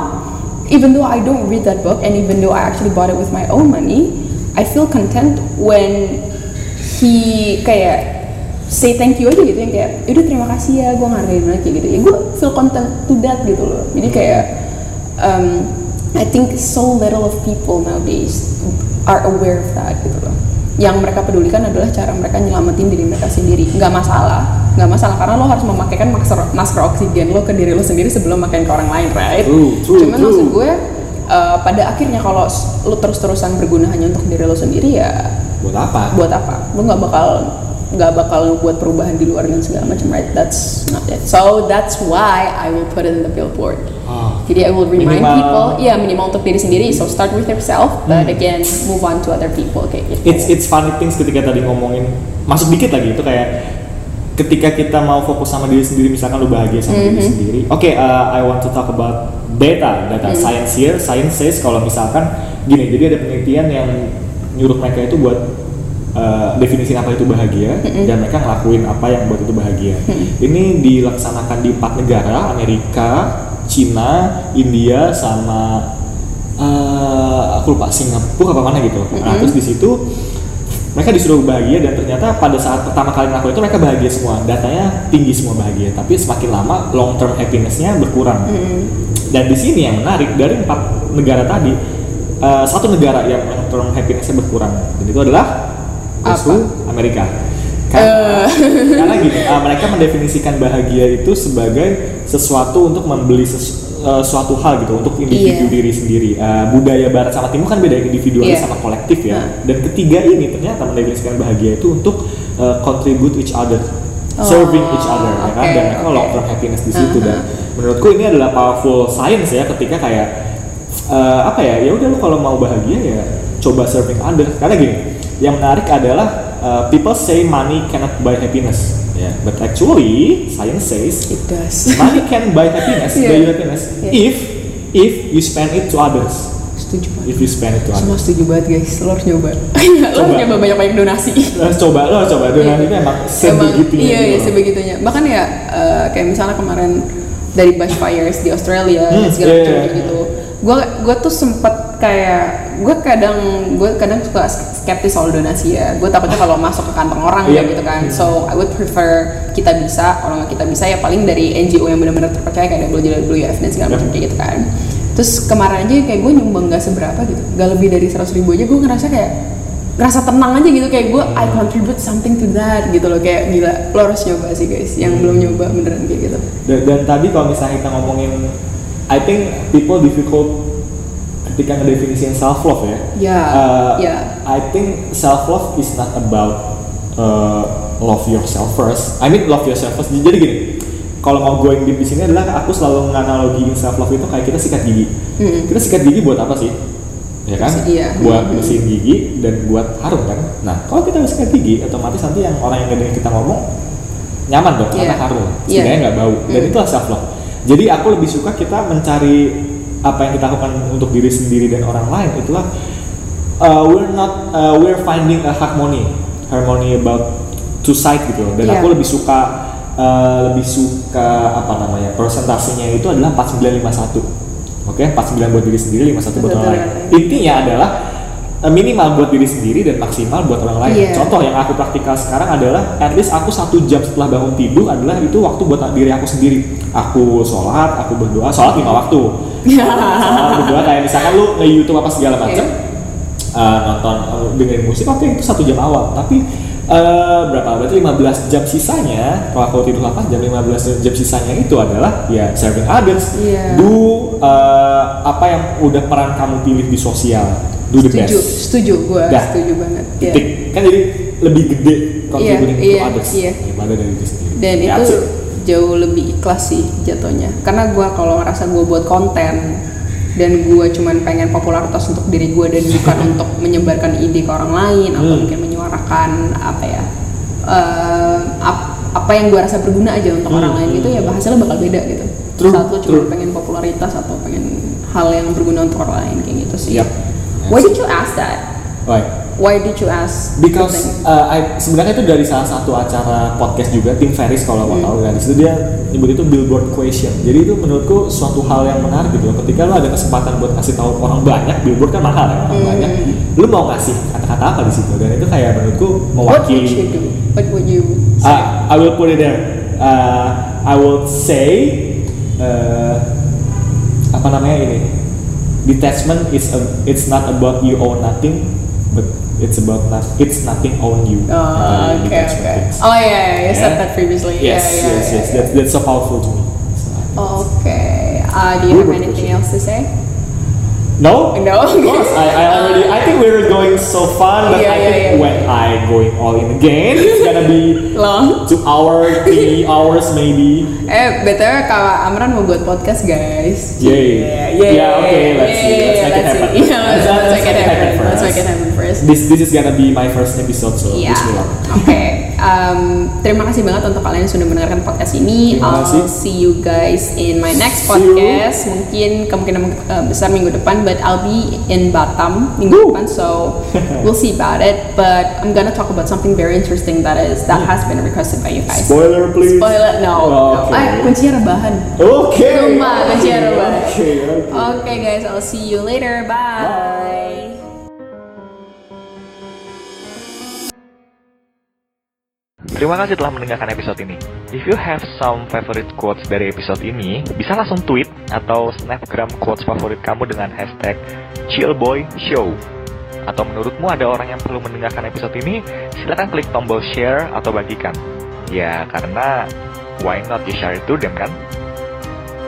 even though I don't read that book and even though I actually bought it with my own money I feel content when he kayak say thank you aja gitu yang kayak udah terima kasih ya gue ngargain kayak gitu. Ya gue feel content to that gitu loh. Jadi kayak um, I think so little of people nowadays are aware of that gitu loh. Yang mereka pedulikan adalah cara mereka nyelamatin diri mereka sendiri. Nggak masalah. Nggak masalah karena lo harus memakaikan masker masker oksigen lo ke diri lo sendiri sebelum makan ke orang lain right? True, true, cuman true. maksud gue uh, pada akhirnya kalau lo terus-terusan berguna hanya untuk diri lo sendiri ya Buat apa? buat apa? Lo nggak bakal nggak bakal buat perubahan di luar dan segala macam right that's not it so that's why I will put it in the billboard Ah. jadi I will remind Minimal- people ya minimal untuk diri sendiri so start with yourself but Hmm. again move on to other people kayak gitu It's it's funny things ketika tadi ngomongin masuk dikit lagi itu kayak ketika kita mau fokus sama diri sendiri misalkan lu bahagia sama diri Mhm. sendiri. Oke, uh, I want to talk about data, data Mhm. science here. Science says kalau misalkan gini, jadi ada penelitian yang nyuruh mereka itu buat uh, definisi apa itu bahagia Mhm. dan mereka ngelakuin apa yang buat itu bahagia. Mhm. Ini dilaksanakan di empat negara, Amerika, Cina, India, sama uh, aku lupa Singapura apa mana gitu. Nah, Mhm. terus di situ mereka disuruh bahagia dan ternyata pada saat pertama kali ngelakuin itu mereka bahagia semua. Datanya tinggi semua bahagia, tapi semakin lama long term happiness-nya berkurang. Mm. Dan di sini yang menarik dari empat negara tadi, uh, satu negara yang long term happiness-nya berkurang dan itu adalah to Amerika. Karena, karena gini, uh, mereka mendefinisikan bahagia itu sebagai sesuatu untuk membeli sesu- uh, suatu hal gitu untuk individu Iya. diri sendiri. Uh, budaya barat sama timur kan beda individualis Iya. sama kolektif ya. Nah. Dan ketiga ini ternyata mendefinisikan bahagia itu untuk uh, contribute each other, Oh, serving each other ya kan dan mereka oke. long term happiness di situ Uh-huh. dan menurutku ini adalah powerful science ya ketika kayak uh, apa ya ya udah lu kalau mau bahagia ya coba serving other karena gini yang menarik adalah uh, people say money cannot buy happiness. Ya but actually science says it does. money can buy happiness Iya. buy happiness Iya. if if you spend it to others. Setuju banget. If you spend it to semua others. setuju banget guys. Lo harus nyoba. Lo harus nyoba banyak-banyak donasi. Lo harus coba lo harus coba. Donasi itu emang sebegitunya iya, iya gitu. sebegitunya. Bahkan ya eh, kayak misalnya kemarin dari bushfires di Australia Hmm, dan segala iya, macam iya. kayak gitu gue gue tuh sempet kayak gue kadang gue kadang suka skeptis soal donasi ya. Gue takutnya kalau masuk ke kantong orang Iya. gitu kan. So I would prefer kita bisa kalau nggak kita bisa ya paling dari NGO yang benar-benar terpercaya kayak WWF dan segala macam Yep. kayak gitu kan. Terus kemarin aja kayak gue nyumbang nggak seberapa gitu. Nggak lebih dari seratus ribu aja gue ngerasa kayak ngerasa tenang aja gitu. Kayak gue I contribute something to that gitu loh. Kayak gila lo harus nyoba sih guys yang belum nyoba beneran kayak gitu. Dan, dan tadi kalau misalnya kita ngomongin, I think people difficult ketika ngedefinisiin self love ya. Ya, Uh, ya. I think self love is not about uh, love yourself first. I mean love yourself first. Jadi gini, kalau mau going deep di sini adalah aku selalu menganalogiin self love itu kayak kita sikat gigi. Mm-mm. Kita sikat gigi buat apa sih? Ya kan? Iya. Buat Mm-mm. bersihin gigi dan buat harum kan. Nah, kalau kita sikat gigi, otomatis nanti yang orang yang ngedengerin kita ngomong nyaman dong karena Iya. harum. Iya. Setidaknya nggak bau. Dan Mm. itulah self love. Jadi aku lebih suka kita mencari apa yang kita lakukan untuk diri sendiri dan orang lain itulah uh, we're not uh, we're finding a harmony harmony about two side gitu loh. dan Iya. aku lebih suka uh, lebih suka apa namanya persentasenya itu adalah 4951 oke 49 buat diri sendiri 51 buat orang lain intinya adalah minimal buat diri sendiri dan maksimal buat orang lain. Iya. contoh yang aku praktikal sekarang adalah at least aku satu jam setelah bangun tidur adalah itu waktu buat diri aku sendiri. Aku sholat aku berdoa sholat lima waktu. Sholat berdoa kayak misalkan lu nge YouTube apa segala macam uh, nonton uh, dengerin musik oke itu satu jam awal. Tapi uh, berapa? Berarti 15 jam sisanya kalau aku tidur 8 jam 15 jam sisanya itu adalah ya serving others. Iya. do uh, apa yang udah peran kamu pilih di sosial do the setuju, best. setuju gue, setuju banget. Iya. Titik. Kan jadi lebih gede contributing Iya, iya, to others iya. daripada dari diri sendiri. Dan Ya, itu it. jauh lebih ikhlas sih jatuhnya. Karena gue kalau ngerasa gue buat konten dan gue cuman pengen popularitas untuk diri gue dan bukan untuk menyebarkan ide ke orang lain atau Hmm. mungkin menyuarakan apa ya eh, ap- apa yang gue rasa berguna aja untuk Hmm. orang lain gitu ya hasilnya bakal beda gitu. True, Saat lo cuma true. pengen popularitas atau pengen hal yang berguna untuk orang lain kayak gitu sih. Yep. Why did you ask that? Right. Why did you ask? Because uh, I, sebenarnya itu dari salah satu acara podcast juga Tim Ferris kalau Hmm. mau tahu kan di situ dia nyebut itu billboard question. Jadi itu menurutku suatu hal yang menarik gitu. Ketika lo ada kesempatan buat kasih tahu orang banyak, billboard kan mahal ya orang Hmm. banyak. Lo mau ngasih kata-kata apa di situ dan itu kayak menurutku What would you mewakili. do? What would you say? Uh, I will put it there. Uh, I will say uh, apa namanya ini detachment is a, it's not about you own nothing but it's about not it's nothing own you. Oh, Uh, okay, okay. Oh yeah, yeah, you said that previously. Yes, yeah, yeah, yes, yes. yeah. That's, so powerful to me. So, Okay. Uh, do you have Good anything question. else to say? No, No? Of course, I, I already. I think we were going so fun, but Yeah, I yeah, think yeah. when I going all in again, it's gonna be Long. two hour, three hours maybe. Eh, btw Kak Amran mau buat podcast guys. Yay. Yeah, yeah, Yeah, okay, let's see. yeah, Let's make it let's happen. see. Yeah, let's, let's make it happen. first. Let's make it happen first. This this is gonna be my first episode, so Yeah. bismillah. Oke. Um, terima kasih banget untuk kalian yang sudah mendengarkan podcast ini. I'll see you guys in my next podcast. Mungkin kemungkinan uh, besar minggu depan, but I'll be in Batam minggu depan, so we'll see about it. But I'm gonna talk about something very interesting that is that has been requested by you guys. Spoiler, please. Spoiler, no. Okay. Ah, kuncinya rebahan. Okay. Sumpah, kuncinya rebahan. Okay. okay. Okay, guys, I'll see you later. Bye. Terima kasih telah mendengarkan episode ini. If you have some favorite quotes dari episode ini, bisa langsung tweet atau snapgram quotes favorit kamu dengan hashtag chillboyshow. Atau menurutmu ada orang yang perlu mendengarkan episode ini, silakan klik tombol share atau bagikan. Ya, karena why not you share it to them kan?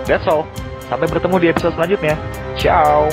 That's all. Sampai bertemu di episode selanjutnya. Ciao!